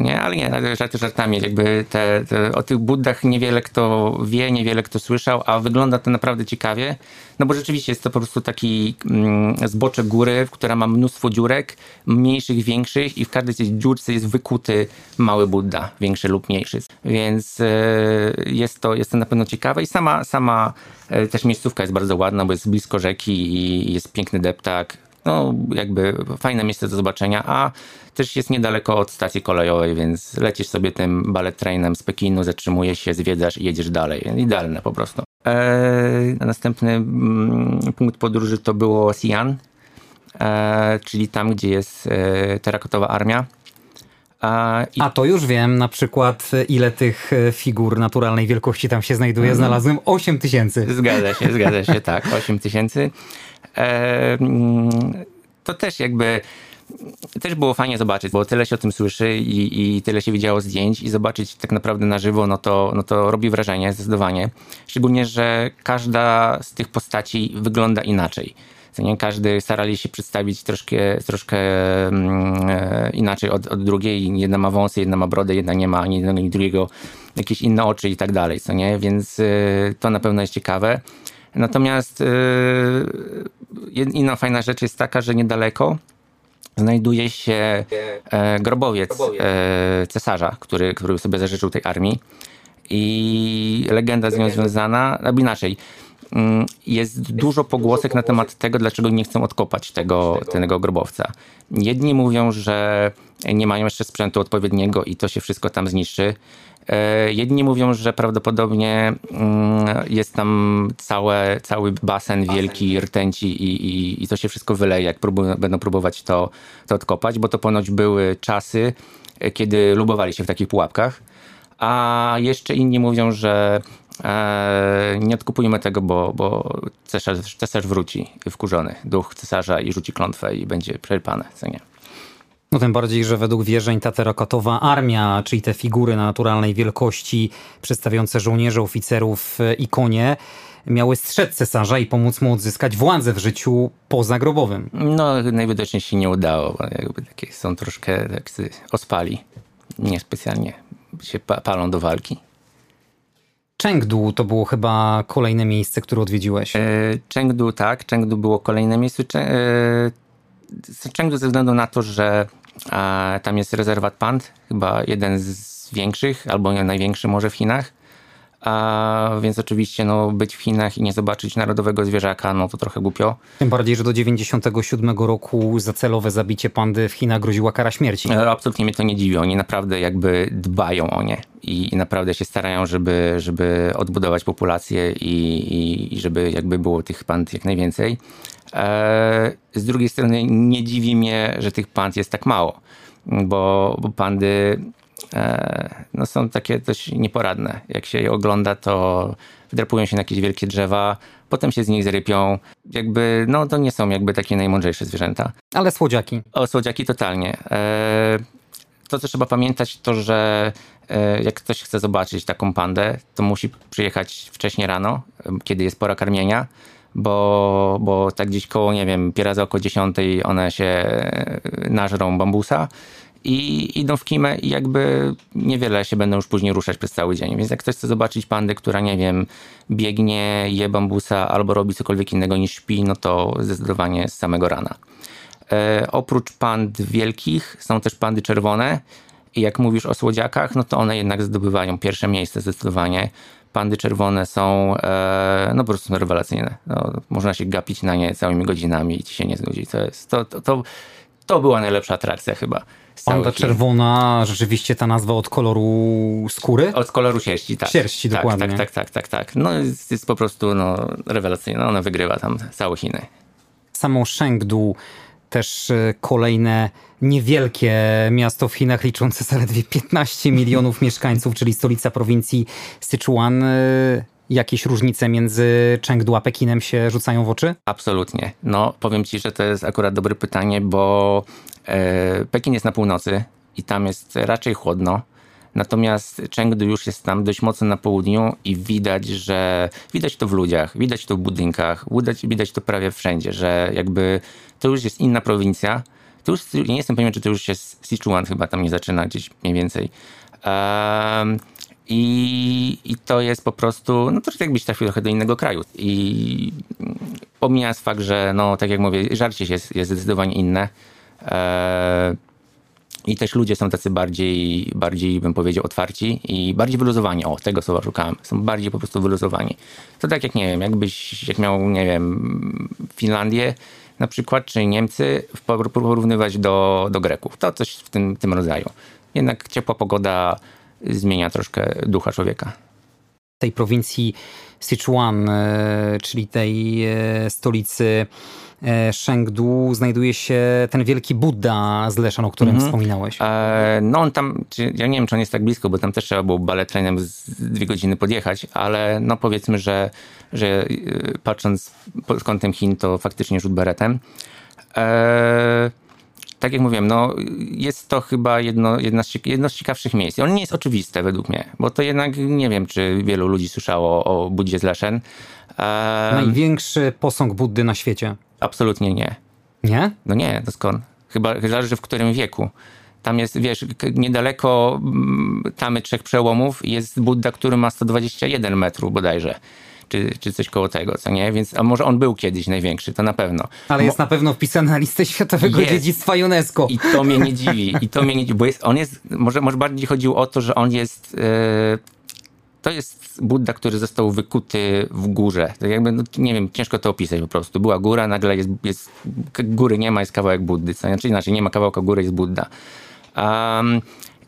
nie? Ale nie, żarty żartami. Jakby te, te, o tych Buddach niewiele kto wie, niewiele kto słyszał, a wygląda to naprawdę ciekawie. No bo rzeczywiście jest to po prostu taki mm, zbocze góry, która ma mnóstwo dziurek, mniejszych, większych i w każdej tej dziurce jest wykuty mały Buddha, większy lub mniejszy. Więc e, jest, to, jest to na pewno ciekawe i sama, sama e, też miejscówka jest bardzo ładna, bo jest blisko rzeki i jest piękny deptak no jakby fajne miejsce do zobaczenia, a też jest niedaleko od stacji kolejowej, więc lecisz sobie tym ballet trainem z Pekinu, zatrzymujesz się, zwiedzasz i jedziesz dalej. Idealne po prostu. Eee, następny mm, punkt podróży to było Xi'an, eee, czyli tam, gdzie jest e, terakotowa armia. I... A to już wiem, na przykład ile tych e, figur naturalnej wielkości tam się znajduje. Mhm. Znalazłem 8 tysięcy. Zgadza się, zgadza się, tak, 8 tysięcy. To też jakby też było fajnie zobaczyć, bo tyle się o tym słyszy i, i, tyle się widziało zdjęć i zobaczyć tak naprawdę na żywo, no to, no to robi wrażenie zdecydowanie. Szczególnie, że każda z tych postaci wygląda inaczej. Nie każdy starali się przedstawić troszkę, troszkę e, inaczej od, od drugiej. Jedna ma wąsy, jedna ma brodę, jedna nie ma ani jednego, ani drugiego, jakieś inne oczy i tak dalej, co nie? Więc y, to na pewno jest ciekawe. Natomiast yy, inna fajna rzecz jest taka, że niedaleko znajduje się e, grobowiec e, cesarza, który, który sobie zażyczył tej armii. I legenda z nią związana, albo inaczej, mm, jest dużo pogłosek na temat tego, dlaczego nie chcą odkopać tego, tego grobowca. Jedni mówią, że nie mają jeszcze sprzętu odpowiedniego i to się wszystko tam zniszczy. E, jedni mówią, że prawdopodobnie mm, jest tam całe, cały basen wielki rtęci i, i, i to się wszystko wyleje, jak próbują, będą próbować to, to odkopać, bo to ponoć były czasy, e, kiedy lubowali się w takich pułapkach. A jeszcze inni mówią, że e, nie odkupujmy tego, bo, bo cesarz, cesarz wróci wkurzony, duch cesarza i rzuci klątwę i będzie przerpane, co nie? No tym bardziej, że według wierzeń ta terakatowa armia, czyli te figury na naturalnej wielkości przedstawiające żołnierzy, oficerów i konie, miały strzec cesarza i pomóc mu odzyskać władzę w życiu pozagrobowym. No, najwidoczniej się nie udało, bo jakby takie są troszkę tak ospali. Niespecjalnie się palą do walki. Chengdu to było chyba kolejne miejsce, które odwiedziłeś. E, Chengdu, tak. Chengdu było kolejne miejsce. E, Chengdu ze względu na to, że a, tam jest rezerwat pand, chyba jeden z większych, albo największy może w Chinach. A, więc oczywiście no, być w Chinach i nie zobaczyć narodowego zwierzaka, no to trochę głupio. Tym bardziej, że do 97 roku za celowe zabicie pandy w Chinach groziła kara śmierci. E, absolutnie mnie to nie dziwi. Oni naprawdę jakby dbają o nie i, i naprawdę się starają, żeby, żeby odbudować populację i, i, i żeby jakby było tych pand jak najwięcej. E, z drugiej strony nie dziwi mnie, że tych pand jest tak mało, bo, bo pandy e, no są takie dość nieporadne. Jak się je ogląda, to wdrapują się na jakieś wielkie drzewa, potem się z nich zrypią. Jakby, no to nie są jakby takie najmądrzejsze zwierzęta. Ale słodziaki. O, słodziaki totalnie. E, to, co trzeba pamiętać, to że jak ktoś chce zobaczyć taką pandę, to musi przyjechać wcześniej rano, kiedy jest pora karmienia bo, bo tak gdzieś koło, nie wiem, pieraza około dziesiątej one się nażrą bambusa i idą w kimę i jakby niewiele się będą już później ruszać przez cały dzień. Więc jak ktoś chce zobaczyć pandę, która, nie wiem, biegnie, je bambusa albo robi cokolwiek innego niż śpi, no to zdecydowanie z samego rana. E, oprócz pand wielkich są też pandy czerwone i jak mówisz o słodziakach, no to one jednak zdobywają pierwsze miejsce zdecydowanie pandy czerwone są e, no po prostu są rewelacyjne. No, można się gapić na nie całymi godzinami i ci się nie znudzi. To, jest, to, to, to, to była najlepsza atrakcja chyba. Panda czerwona, rzeczywiście ta nazwa od koloru skóry? Od koloru sierści, tak. Sierści, tak, dokładnie. Tak, tak, tak, tak, tak. No jest, jest po prostu no, rewelacyjna. Ona wygrywa tam całe Chiny. Samą Chengdu też e, kolejne niewielkie miasto w Chinach liczące zaledwie 15 milionów mieszkańców, czyli stolica prowincji Sichuan. E, jakieś różnice między Chengdu a Pekinem się rzucają w oczy? Absolutnie. No, powiem ci, że to jest akurat dobre pytanie, bo e, Pekin jest na północy i tam jest raczej chłodno. Natomiast Chengdu już jest tam dość mocno na południu i widać, że widać to w ludziach, widać to w budynkach, widać, widać to prawie wszędzie, że jakby to już jest inna prowincja. To już, nie jestem pewien, czy to już jest Sichuan chyba tam nie zaczyna gdzieś mniej więcej. Um, i, I to jest po prostu, no to jakbyś trafił trochę do innego kraju. I pomijając fakt, że no tak jak mówię, żarcie jest, jest zdecydowanie inne. E, i też ludzie są tacy bardziej, bardziej bym powiedział, otwarci i bardziej wyluzowani. O, tego słowa szukałem. Są bardziej po prostu wyluzowani. To tak jak, nie wiem, jakbyś jak miał, nie wiem, Finlandię na przykład, czy Niemcy porównywać do, do Greków. To coś w tym, tym rodzaju. Jednak ciepła pogoda zmienia troszkę ducha człowieka. Tej prowincji Sichuan, e, czyli tej e, stolicy E, znajduje się ten wielki Buddha z Leszan, o którym -hmm. wspominałeś. E, no on tam, ja nie wiem, czy on jest tak blisko, bo tam też trzeba było ballet trainem z dwie godziny podjechać, ale no powiedzmy, że, że e, patrząc pod kątem Chin, to faktycznie rzut beretem. E, tak jak mówiłem, no, jest to chyba jedno, jedno, z, jedno z ciekawszych miejsc. On nie jest oczywiste według mnie, bo to jednak nie wiem, czy wielu ludzi słyszało o Buddzie z Leszen. Um, Największy posąg Buddy na świecie. Absolutnie nie. Nie? No nie, to skąd? Chyba zależy w którym wieku. Tam jest, wiesz, niedaleko mm, tamy trzech przełomów jest Buddha, który ma 121 metrów bodajże. Czy, czy coś koło tego, co nie? Więc, a może on był kiedyś największy, to na pewno. Ale jest na pewno wpisany na listę Światowego jest. Dziedzictwa UNESCO. I to mnie nie dziwi. I to mnie nie dziwi, bo jest, on jest, może, może bardziej chodziło o to, że on jest yy, to jest Buddha, który został wykuty w górze. Tak jakby, no, nie wiem, ciężko to opisać po prostu. Była góra, nagle jest, jest góry nie ma, jest kawałek Buddy. Co? Znaczy inaczej, nie ma kawałka góry, jest Buddha. Um,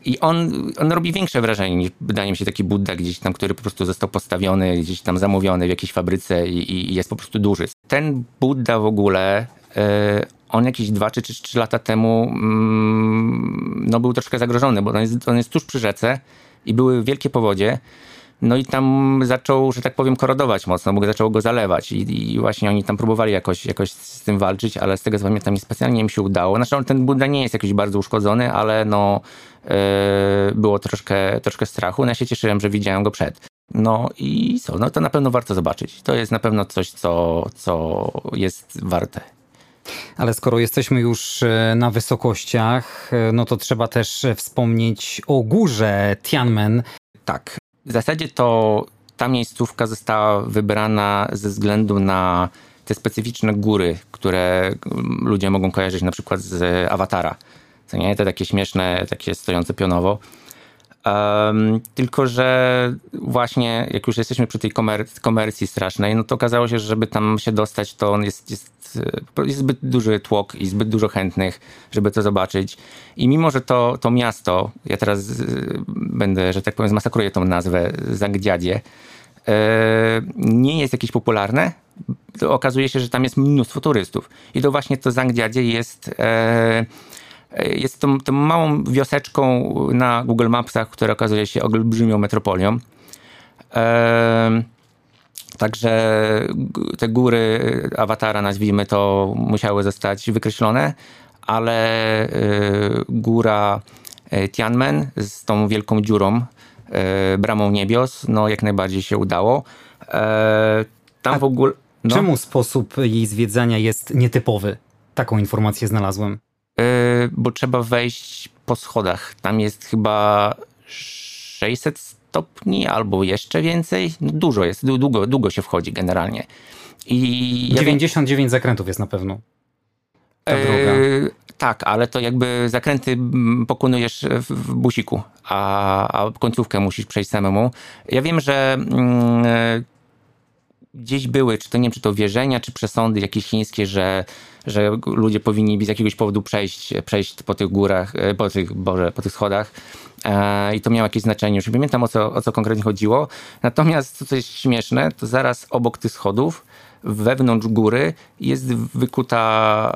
I on, on robi większe wrażenie niż wydaje mi się taki Buddha gdzieś tam, który po prostu został postawiony, gdzieś tam zamówiony w jakiejś fabryce i, i jest po prostu duży. Ten Buddha w ogóle, e, on jakieś dwa czy trzy lata temu mm, no był troszkę zagrożony, bo on jest, on jest tuż przy rzece i były wielkie powodzie. No i tam zaczął, że tak powiem, korodować mocno, bo zaczęło go zalewać i, i, właśnie oni tam próbowali jakoś, jakoś z tym walczyć, ale z tego co pamiętam nie specjalnie im się udało. Znaczy ten Buddha nie jest jakiś bardzo uszkodzony, ale no yy, było troszkę, troszkę strachu. No ja się cieszyłem, że widziałem go przed. No i co? No to na pewno warto zobaczyć. To jest na pewno coś, co, co jest warte. Ale skoro jesteśmy już e, na wysokościach, e, no to trzeba też wspomnieć o górze Tianmen. Tak, w zasadzie to ta miejscówka została wybrana ze względu na te specyficzne góry, które ludzie mogą kojarzyć na przykład z Awatara. Co nie? Te takie śmieszne, takie stojące pionowo. Um, tylko, że właśnie jak już jesteśmy przy tej komer komercji strasznej, no to okazało się, że żeby tam się dostać, to jest, jest, jest zbyt duży tłok i zbyt dużo chętnych, żeby to zobaczyć. I mimo, że to, to miasto, ja teraz y, będę, że tak powiem, zmasakruję tą nazwę Zangdziadzie, yy, nie jest jakieś popularne, okazuje się, że tam jest mnóstwo turystów. I to właśnie to Zangdziadzie jest... Yy, jest tą, tą małą wioseczką na Google Mapsach, która okazuje się olbrzymią metropolią. Także te góry awatara, nazwijmy to, musiały zostać wykreślone, ale e, góra e, Tianmen z tą wielką dziurą, e, bramą niebios, no jak najbardziej się udało. Tam A w ogóle. No. Czemu sposób jej zwiedzania jest nietypowy? Taką informację znalazłem. E, bo trzeba wejść po schodach. Tam jest chyba 600 stopni albo jeszcze więcej. No dużo jest, długo, długo się wchodzi generalnie. I 99 ja zakrętów jest na pewno. Ta e, droga. tak, ale to jakby zakręty pokonujesz w busiku, a, a końcówkę musisz przejść samemu. Ja wiem, że mm, gdzieś były, czy to nie wiem, czy to wierzenia, czy przesądy jakieś chińskie, że, że ludzie powinni z jakiegoś powodu przejść, przejść po tych górach, e, po tych, Boże, po tych schodach. E, I to miało jakieś znaczenie. Już nie pamiętam o co, o co konkretnie chodziło. Natomiast co jest śmieszne, to zaraz obok tych schodów, wewnątrz góry, jest wykuta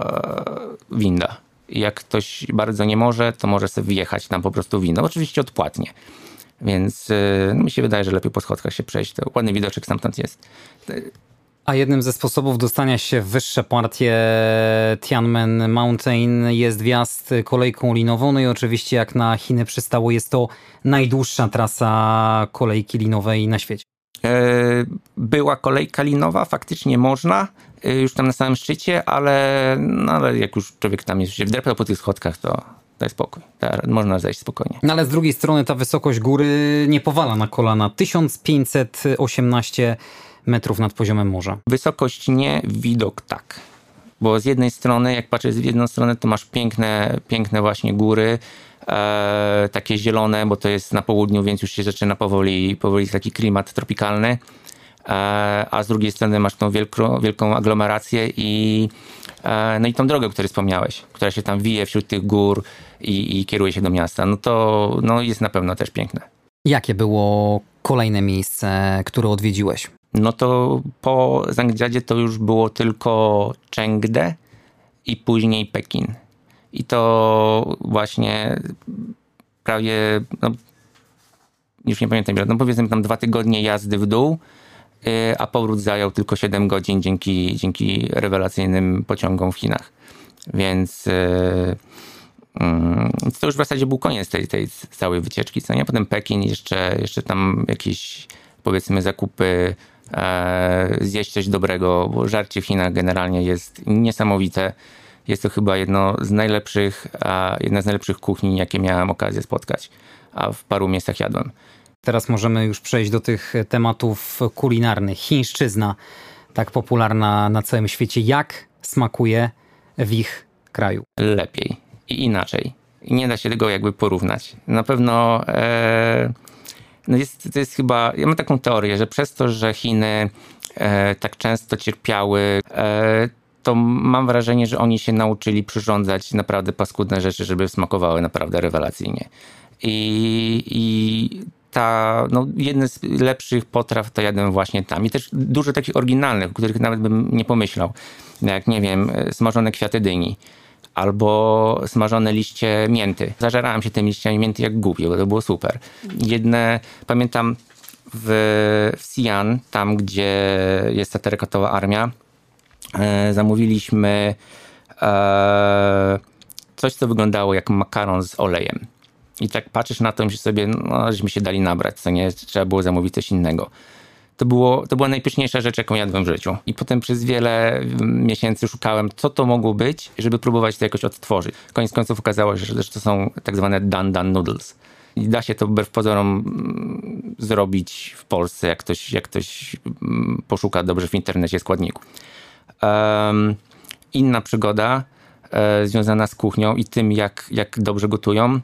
e, winda. Jak ktoś bardzo nie może, to może sobie wjechać tam po prostu windą. Oczywiście odpłatnie. Więc yy, mi się wydaje, że lepiej po schodkach się przejść. To ładny widoczek stamtąd jest. A jednym ze sposobów dostania się w wyższe partie Tianmen Mountain jest wjazd kolejką linową. No i oczywiście jak na Chiny przystało jest to najdłuższa trasa kolejki linowej na świecie. E, była kolejka linowa, faktycznie można, e, już tam na samym szczycie, ale, no, ale jak już człowiek tam jest, się wdrapał po tych schodkach, to daj spokój. Można zejść spokojnie. No ale z drugiej strony ta wysokość góry nie powala na kolana. 1518 metrów nad poziomem morza. Wysokość nie, widok tak. Bo z jednej strony, jak patrzysz z jedną stronę, to masz piękne, piękne właśnie góry, e, takie zielone, bo to jest na południu, więc już się zaczyna powoli, powoli taki klimat tropikalny. E, a z drugiej strony masz tą wielką, wielką aglomerację i no i tą drogę, o której wspomniałeś, która się tam wije wśród tych gór i, i kieruje się do miasta, no to no jest na pewno też piękne. Jakie było kolejne miejsce, które odwiedziłeś? No to po Zangdziadzie to już było tylko Chengde i później Pekin. I to właśnie prawie, no, już nie pamiętam, no powiedzmy tam dwa tygodnie jazdy w dół a powrót zajął tylko 7 godzin dzięki, dzięki rewelacyjnym pociągom w Chinach. Więc y, mm, to już w zasadzie był koniec tej, tej całej wycieczki, co nie? Potem Pekin, jeszcze, jeszcze tam jakieś powiedzmy zakupy, e, zjeść coś dobrego, bo żarcie w Chinach generalnie jest niesamowite. Jest to chyba jedno z najlepszych, jedna z najlepszych kuchni, jakie miałem okazję spotkać, a w paru miejscach jadłem. Teraz możemy już przejść do tych tematów kulinarnych. Chińszczyzna, tak popularna na całym świecie. Jak smakuje w ich kraju? Lepiej i inaczej. I nie da się tego jakby porównać. Na pewno e, no jest, to jest chyba, ja mam taką teorię, że przez to, że Chiny e, tak często cierpiały, e, to mam wrażenie, że oni się nauczyli przyrządzać naprawdę paskudne rzeczy, żeby smakowały naprawdę rewelacyjnie. I, i ta, no, jedne z lepszych potraw to jadłem właśnie tam. I też dużo takich oryginalnych, o których nawet bym nie pomyślał. Jak, nie wiem, smażone kwiaty dyni albo smażone liście mięty. Zażerałem się tymi liściami mięty jak głupi, bo to było super. Jedne, pamiętam w, w Sian, tam gdzie jest ta terekotowa armia, e, zamówiliśmy e, coś, co wyglądało jak makaron z olejem. I tak patrzysz na to myślisz sobie, no, żeśmy się dali nabrać, co nie, trzeba było zamówić coś innego. To, było, to była najpyszniejsza rzecz, jaką jadłem w życiu. I potem przez wiele miesięcy szukałem, co to mogło być, żeby próbować to jakoś odtworzyć. Koniec końców okazało się, że to są tak zwane dan-dan noodles. I da się to wbrew pozorom mm, zrobić w Polsce, jak ktoś, jak ktoś mm, poszuka dobrze w internecie składniku. Um, inna przygoda e, związana z kuchnią i tym, jak, jak dobrze gotują,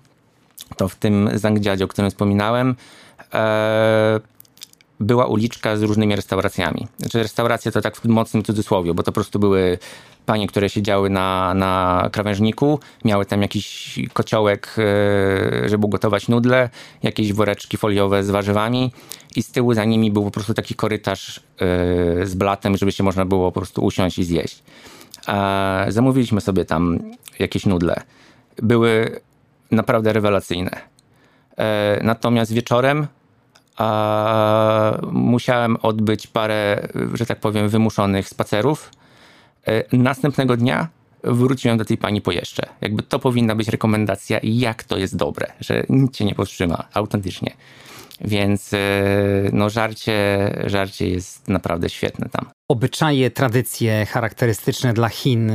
to w tym Zangdziadzie, o którym wspominałem, e, była uliczka z różnymi restauracjami. Znaczy restauracje to tak w mocnym cudzysłowie, bo to po prostu były panie, które siedziały na, na krawężniku, miały tam jakiś kociołek, e, żeby ugotować nudle, jakieś woreczki foliowe z warzywami i z tyłu za nimi był po prostu taki korytarz e, z blatem, żeby się można było po prostu usiąść i zjeść. Zamówiliśmy sobie tam jakieś nudle. Były naprawdę rewelacyjne. E, natomiast wieczorem musiałem odbyć parę, że tak powiem, wymuszonych spacerów. E, następnego dnia wróciłem do tej pani po jeszcze. Jakby to powinna być rekomendacja, jak to jest dobre, że nic cię nie powstrzyma, autentycznie. Więc e, no, żarcie, żarcie jest naprawdę świetne tam. Obyczaje, tradycje charakterystyczne dla Chin.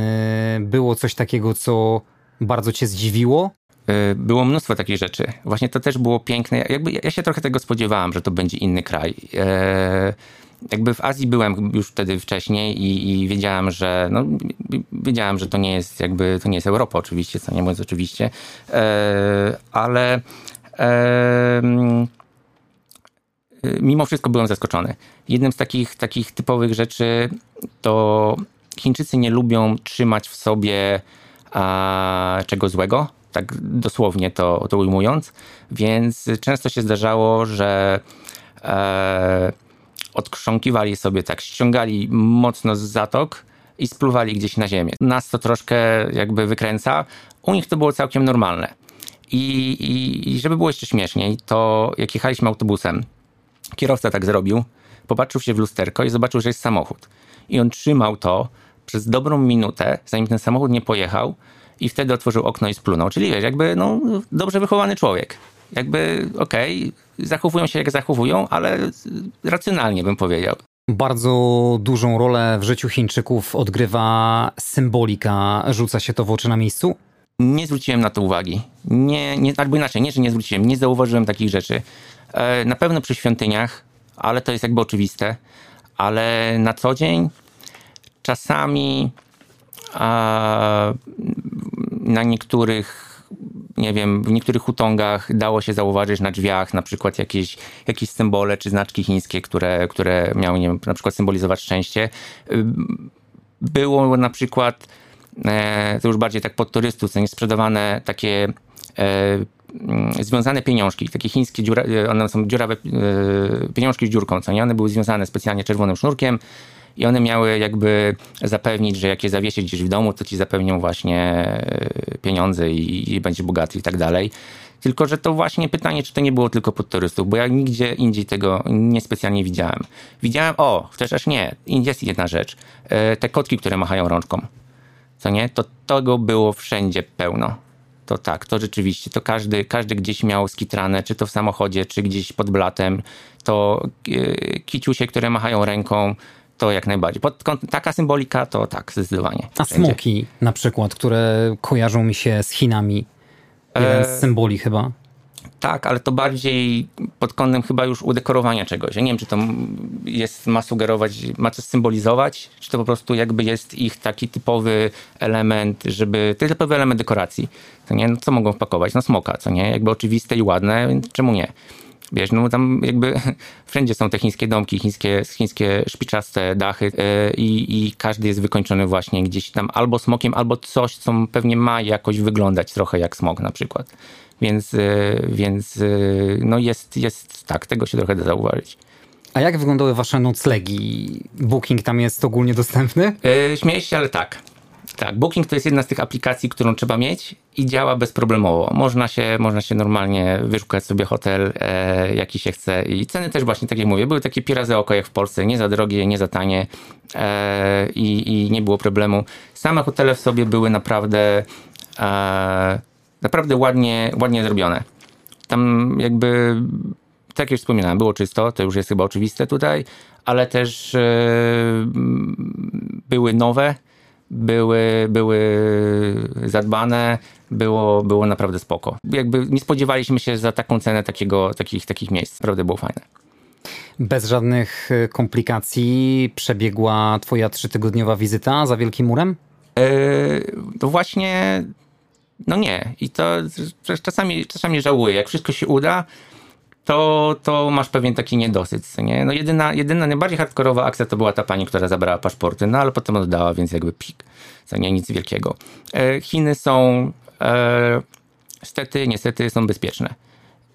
Było coś takiego, co bardzo cię zdziwiło? Y, było mnóstwo takich rzeczy. Właśnie to też było piękne. Jakby ja się trochę tego spodziewałem, że to będzie inny kraj. E, jakby w Azji byłem już wtedy wcześniej i, i, wiedziałem, że no, wiedziałem, że to nie jest jakby, to nie jest Europa oczywiście, co nie mówiąc oczywiście, e, ale mimo wszystko byłem zaskoczony. Jednym z takich, takich typowych rzeczy to Chińczycy nie lubią trzymać w sobie a, czego złego tak dosłownie to, to ujmując. Więc często się zdarzało, że e, odkrząkiwali sobie tak, ściągali mocno z zatok i spluwali gdzieś na ziemię. Nas to troszkę jakby wykręca. U nich to było całkiem normalne. I, i, i żeby było jeszcze śmieszniej, to jak jechaliśmy autobusem, kierowca tak zrobił, popatrzył się w lusterko i zobaczył, że jest samochód. I on trzymał to przez dobrą minutę, zanim ten samochód nie pojechał, i wtedy otworzył okno i splunął. Czyli wiesz, jakby no, dobrze wychowany człowiek. Jakby okej, okay, zachowują się jak zachowują, ale racjonalnie bym powiedział. Bardzo dużą rolę w życiu Chińczyków odgrywa symbolika. Rzuca się to w oczy na miejscu? Nie zwróciłem na to uwagi. Nie, nie, albo inaczej, nie, że nie zwróciłem, nie zauważyłem takich rzeczy. E, na pewno przy świątyniach, ale to jest jakby oczywiste. Ale na co dzień czasami a na niektórych nie wiem, w niektórych hutongach dało się zauważyć na drzwiach na przykład jakieś, jakieś symbole czy znaczki chińskie, które, które miały nie wiem, na przykład symbolizować szczęście. Było na przykład, e, to już bardziej tak pod turystów, co nie sprzedawane takie e, związane pieniążki, takie chińskie, dziura, one są dziurawe e, pieniążki z dziurką, co nie? One były związane specjalnie czerwonym sznurkiem, i one miały jakby zapewnić, że jak je zawiesić gdzieś w domu, to ci zapewnią właśnie e, pieniądze i, i będzie bogaty i tak dalej. Tylko, że to właśnie pytanie, czy to nie było tylko pod turystów, bo ja nigdzie indziej tego niespecjalnie widziałem. Widziałem, o, chociaż nie, jest jedna rzecz. E, te kotki, które machają rączką, co nie, to tego było wszędzie pełno. To tak, to rzeczywiście, to każdy, każdy gdzieś miał skitrane, czy to w samochodzie, czy gdzieś pod blatem, to e, kiciusie, które machają ręką, to jak najbardziej. Pod, taka symbolika to tak, zdecydowanie. A smoki na przykład, które kojarzą mi się z Chinami. Jeden z e, symboli chyba. Tak, ale to bardziej pod kątem chyba już udekorowania czegoś. Ja nie wiem, czy to jest, ma sugerować, ma coś symbolizować, czy to po prostu jakby jest ich taki typowy element, żeby, to jest typowy element dekoracji. To nie, no co mogą wpakować? No smoka, co nie? Jakby oczywiste i ładne, więc czemu nie? Wiesz, no tam jakby wszędzie są te chińskie domki, chińskie, chińskie szpiczaste dachy yy, i każdy jest wykończony właśnie gdzieś tam albo smokiem, albo coś, co pewnie ma jakoś wyglądać trochę jak smok na przykład. Więc, yy, więc yy, no jest, jest tak, tego się trochę da zauważyć. A jak wyglądały wasze noclegi? Booking tam jest ogólnie dostępny? Yy, śmieję się, ale tak. Tak, Booking to jest jedna z tych aplikacji, którą trzeba mieć i działa bezproblemowo. Można się, można się normalnie wyszukać sobie hotel, e, jaki się chce i ceny też właśnie, tak jak mówię, były takie pirazy oko jak w Polsce, nie za drogie, nie za tanie e, i, i nie było problemu. Same hotele w sobie były naprawdę e, naprawdę ładnie, ładnie zrobione. Tam jakby, tak jak wspominałem, było czysto, to już jest chyba oczywiste tutaj, ale też e, były nowe, były, były zadbane, było, było naprawdę spoko. Jakby nie spodziewaliśmy się za taką cenę takiego, takich, takich miejsc. Naprawdę było fajne. Bez żadnych e, komplikacji przebiegła twoja trzytygodniowa wizyta za Wielkim Murem? Yy, to właśnie, no nie. I to czasami, czasami żałuję. Jak wszystko się uda, to, to masz pewien taki niedosyt, nie? No jedyna, jedyna najbardziej hardkorowa akcja to była ta pani, która zabrała paszporty, no ale potem oddała, więc jakby pik. To nie nic wielkiego. E, Chiny są e, stety, niestety są bezpieczne.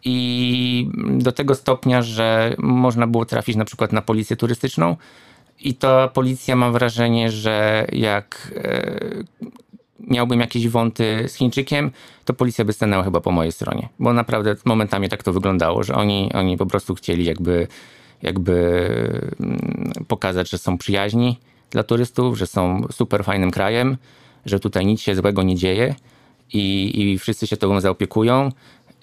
I do tego stopnia, że można było trafić na przykład na policję turystyczną i ta policja ma wrażenie, że jak e, miałbym jakieś wąty z Chińczykiem, to policja by stanęła chyba po mojej stronie. Bo naprawdę momentami tak to wyglądało, że oni, oni po prostu chcieli jakby, jakby mm, pokazać, że są przyjaźni dla turystów, że są super fajnym krajem, że tutaj nic się złego nie dzieje i, i wszyscy się tobą zaopiekują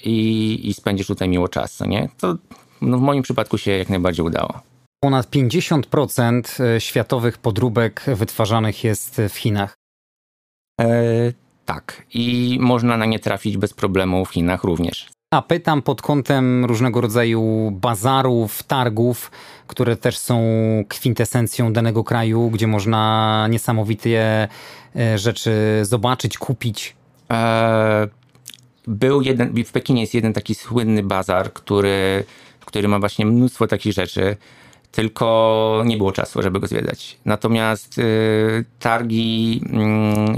i, i spędzisz tutaj miło czas, nie? To no w moim przypadku się jak najbardziej udało. Ponad 50% e, światowych podróbek wytwarzanych jest w Chinach. E, tak. I można na nie trafić bez problemu w Chinach również. A pytam pod kątem różnego rodzaju bazarów, targów, które też są kwintesencją danego kraju, gdzie można niesamowite e, rzeczy zobaczyć, kupić. E, był jeden, w Pekinie jest jeden taki słynny bazar, który, który ma właśnie mnóstwo takich rzeczy tylko nie było czasu, żeby go zwiedzać. Natomiast y, targi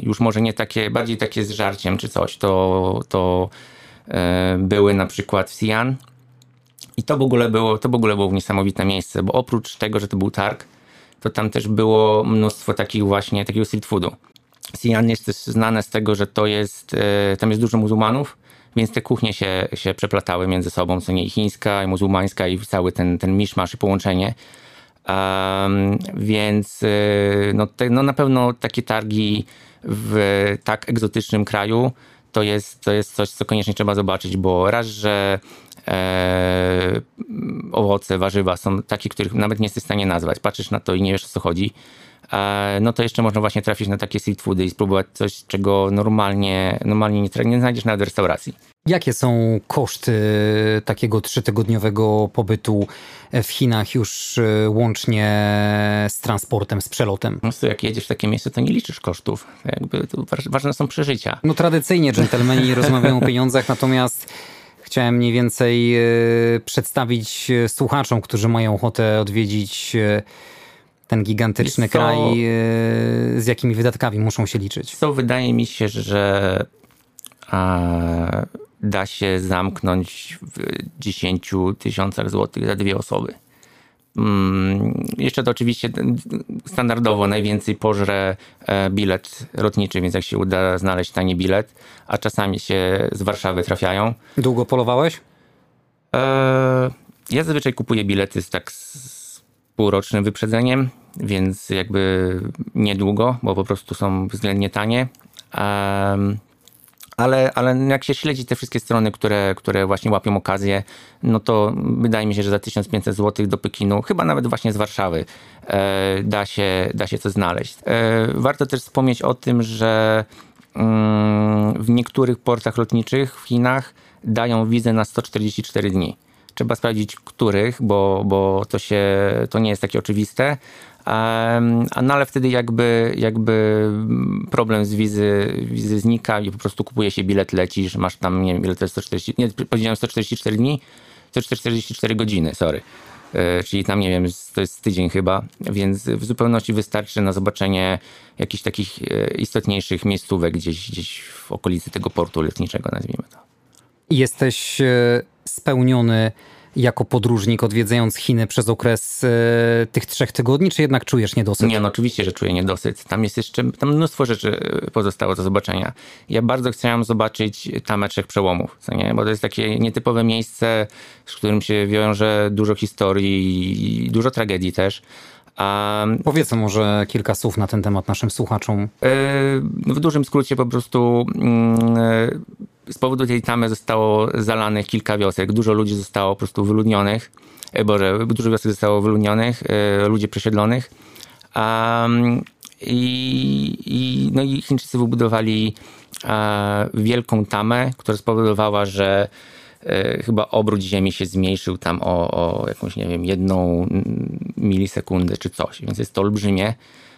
y, już może nie takie, bardziej takie z żarciem czy coś, to, to y, były na przykład w Xi'an i to w ogóle było, to w ogóle było niesamowite miejsce, bo oprócz tego, że to był targ, to tam też było mnóstwo takich właśnie, takiego street foodu. Xi'an jest też znane z tego, że to jest, y, tam jest dużo muzułmanów, więc te kuchnie się, się przeplatały między sobą, co nie i chińska, i muzułmańska, i cały ten, ten miszmasz i połączenie. Um, więc y, no, te, no na pewno takie targi w tak egzotycznym kraju to jest, to jest coś, co koniecznie trzeba zobaczyć, bo raz, że e, owoce, warzywa są takie, których nawet nie jesteś w stanie nazwać. Patrzysz na to i nie wiesz o co chodzi. E, no to jeszcze można właśnie trafić na takie street foody i spróbować coś, czego normalnie, normalnie nie, nie znajdziesz nawet w restauracji. Jakie są koszty takiego trzytygodniowego pobytu w Chinach już e, łącznie z transportem, z przelotem? No to jak jedziesz w takie miejsce, to nie liczysz kosztów. Jakby ważne są przeżycia. No tradycyjnie dżentelmeni rozmawiają o pieniądzach, natomiast chciałem mniej więcej e, przedstawić słuchaczom, którzy mają ochotę odwiedzić ten gigantyczny kraj, z jakimi wydatkami muszą się liczyć? Co wydaje mi się, że a, da się zamknąć w 10 tysiącach złotych za dwie osoby. Hmm, jeszcze to oczywiście standardowo najwięcej pożre e, bilet lotniczy, więc jak się uda znaleźć tani bilet, a czasami się z Warszawy trafiają. Długo polowałeś? E, ja zazwyczaj kupuję bilety z tak z półrocznym wyprzedzeniem więc jakby niedługo, bo po prostu są względnie tanie. Ale, ale jak się śledzi te wszystkie strony, które, które właśnie łapią okazję, no to wydaje mi się, że za 1500 zł do Pekinu, chyba nawet właśnie z Warszawy, e, da, się, da się to znaleźć. E, warto też wspomnieć o tym, że mm, w niektórych portach lotniczych w Chinach dają wizę na 144 dni. Trzeba sprawdzić, których, bo, bo to, się, to nie jest takie oczywiste, no ale wtedy jakby, jakby problem z wizy, wizy znika i po prostu kupuje się bilet, lecisz, masz tam, nie wiem, ile to jest 140, nie, powiedziałem 144 dni, co 44 godziny, sorry. E, czyli tam nie wiem, to jest tydzień chyba, więc w zupełności wystarczy na zobaczenie jakichś takich e, istotniejszych miejscówek gdzieś, gdzieś w okolicy tego portu lotniczego, nazwijmy to. Jesteś e, spełniony jako podróżnik odwiedzając Chiny przez okres e, tych trzech tygodni, czy jednak czujesz niedosyt? Nie, no oczywiście, że czuję niedosyt. Tam jest jeszcze, tam mnóstwo rzeczy e, pozostało do zobaczenia. Ja bardzo chciałem zobaczyć tamę trzech przełomów, co nie? bo to jest takie nietypowe miejsce, z którym się wiąże dużo historii i dużo tragedii też. Um, Powiedzmy może kilka słów na ten temat naszym słuchaczom. Yy, w dużym skrócie po prostu yy, z powodu tej tamy zostało zalanych kilka wiosek. Dużo ludzi zostało po prostu wyludnionych. Yy, Boże, dużo wiosek zostało wyludnionych, ludzi przesiedlonych. Um, i, i, no i Chińczycy wybudowali wielką tamę, która spowodowała, że E, chyba obrót Ziemi się zmniejszył tam o, o jakąś, nie wiem, jedną milisekundę czy coś, więc jest to olbrzymie.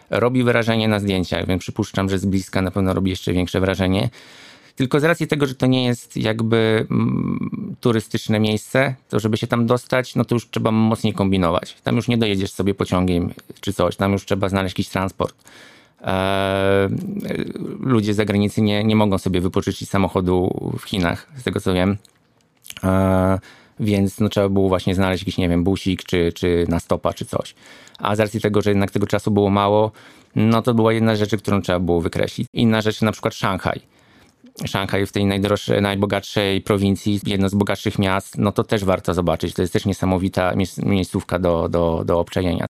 Robi wrażenie na zdjęciach, więc przypuszczam, że z bliska na pewno robi jeszcze większe wrażenie. Tylko z racji tego, że to nie jest jakby mm, turystyczne miejsce, to żeby się tam dostać, no to już trzeba mocniej kombinować. Tam już nie dojedziesz sobie pociągiem czy coś, tam już trzeba znaleźć jakiś transport. Eee, ludzie z zagranicy nie, nie mogą sobie wypożyczyć samochodu w Chinach, z tego co wiem. E, więc no, trzeba było właśnie znaleźć jakiś, nie wiem, busik, czy, czy na stopa, czy coś. A z racji tego, że jednak tego czasu było mało, no to była jedna rzecz, którą trzeba było wykreślić. Inna rzecz, na przykład Szanghaj. Szanghaj w tej najdroższej, najbogatszej prowincji, jedno z bogatszych miast, no to też warto zobaczyć. To jest też niesamowita miejscówka do, do, do obczajenia.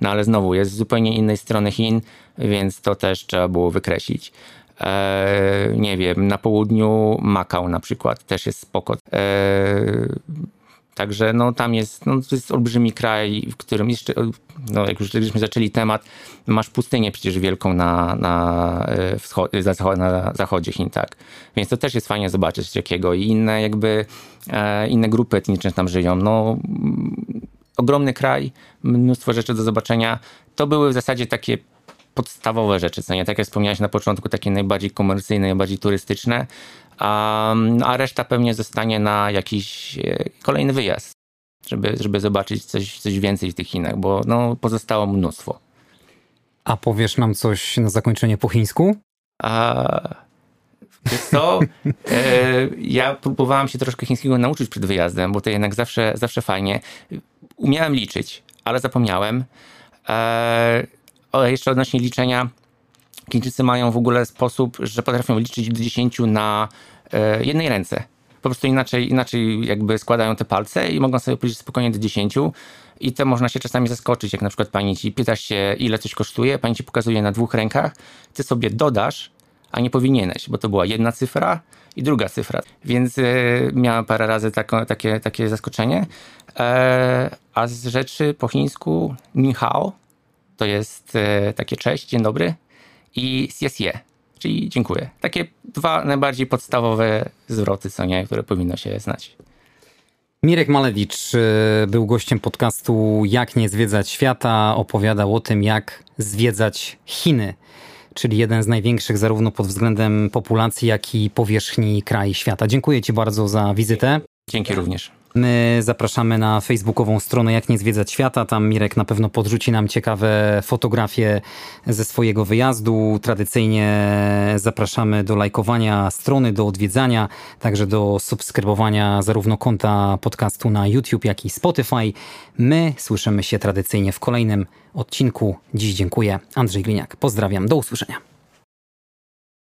No ale znowu, jest z zupełnie innej strony Chin, więc to też trzeba było wykreślić. E, nie wiem, na południu Makał na przykład też jest spoko. E, także no tam jest, no to jest olbrzymi kraj, w którym jeszcze, no jak już żeśmy zaczęli temat, masz pustynię przecież wielką na, na, e, wschod- na zachodzie Chin, tak. Więc to też jest fajnie zobaczyć jakiego i inne jakby, inne grupy etniczne tam żyją. No ogromny kraj, mnóstwo rzeczy do zobaczenia. To były w zasadzie takie podstawowe rzeczy, co nie? Tak jak wspomniałeś na początku, takie najbardziej komercyjne, najbardziej turystyczne, a, a reszta pewnie zostanie na jakiś e, kolejny wyjazd, żeby, żeby zobaczyć coś, coś więcej w tych Chinach, bo no, pozostało mnóstwo. A powiesz nam coś na zakończenie po chińsku? A, wiesz co, e, ja próbowałam się troszkę chińskiego nauczyć przed wyjazdem, bo to jednak zawsze, zawsze fajnie. Umiałem liczyć, ale zapomniałem. E, o, jeszcze odnośnie liczenia, Chińczycy mają w ogóle sposób, że potrafią liczyć do 10 na e, jednej ręce. Po prostu inaczej, inaczej jakby składają te palce i mogą sobie policzyć spokojnie do 10. I to można się czasami zaskoczyć, jak na przykład pani ci pytasz się, ile coś kosztuje, pani ci pokazuje na dwóch rękach, ty sobie dodasz, a nie powinieneś, bo to była jedna cyfra i druga cyfra. Więc e, miałem parę razy takie, takie zaskoczenie. E, a z rzeczy po chińsku ni hao, to jest e, takie cześć, dzień dobry i siesie, czyli dziękuję. Takie dwa najbardziej podstawowe zwroty, co nie, które powinno się znać. Mirek Malewicz e, był gościem podcastu Jak nie zwiedzać świata. Opowiadał o tym, jak zwiedzać Chiny, czyli jeden z największych zarówno pod względem populacji, jak i powierzchni kraj świata. Dziękuję Ci bardzo za wizytę. Dzięki również. My zapraszamy na facebookową stronę Jak nie zwiedzać świata. Tam Mirek na pewno podrzuci nam ciekawe fotografie ze swojego wyjazdu. Tradycyjnie zapraszamy do lajkowania strony, do odwiedzania, także do subskrybowania zarówno konta podcastu na YouTube, jak i Spotify. My słyszymy się tradycyjnie w kolejnym odcinku. Dziś dziękuję. Andrzej Gliniak. Pozdrawiam. Do usłyszenia.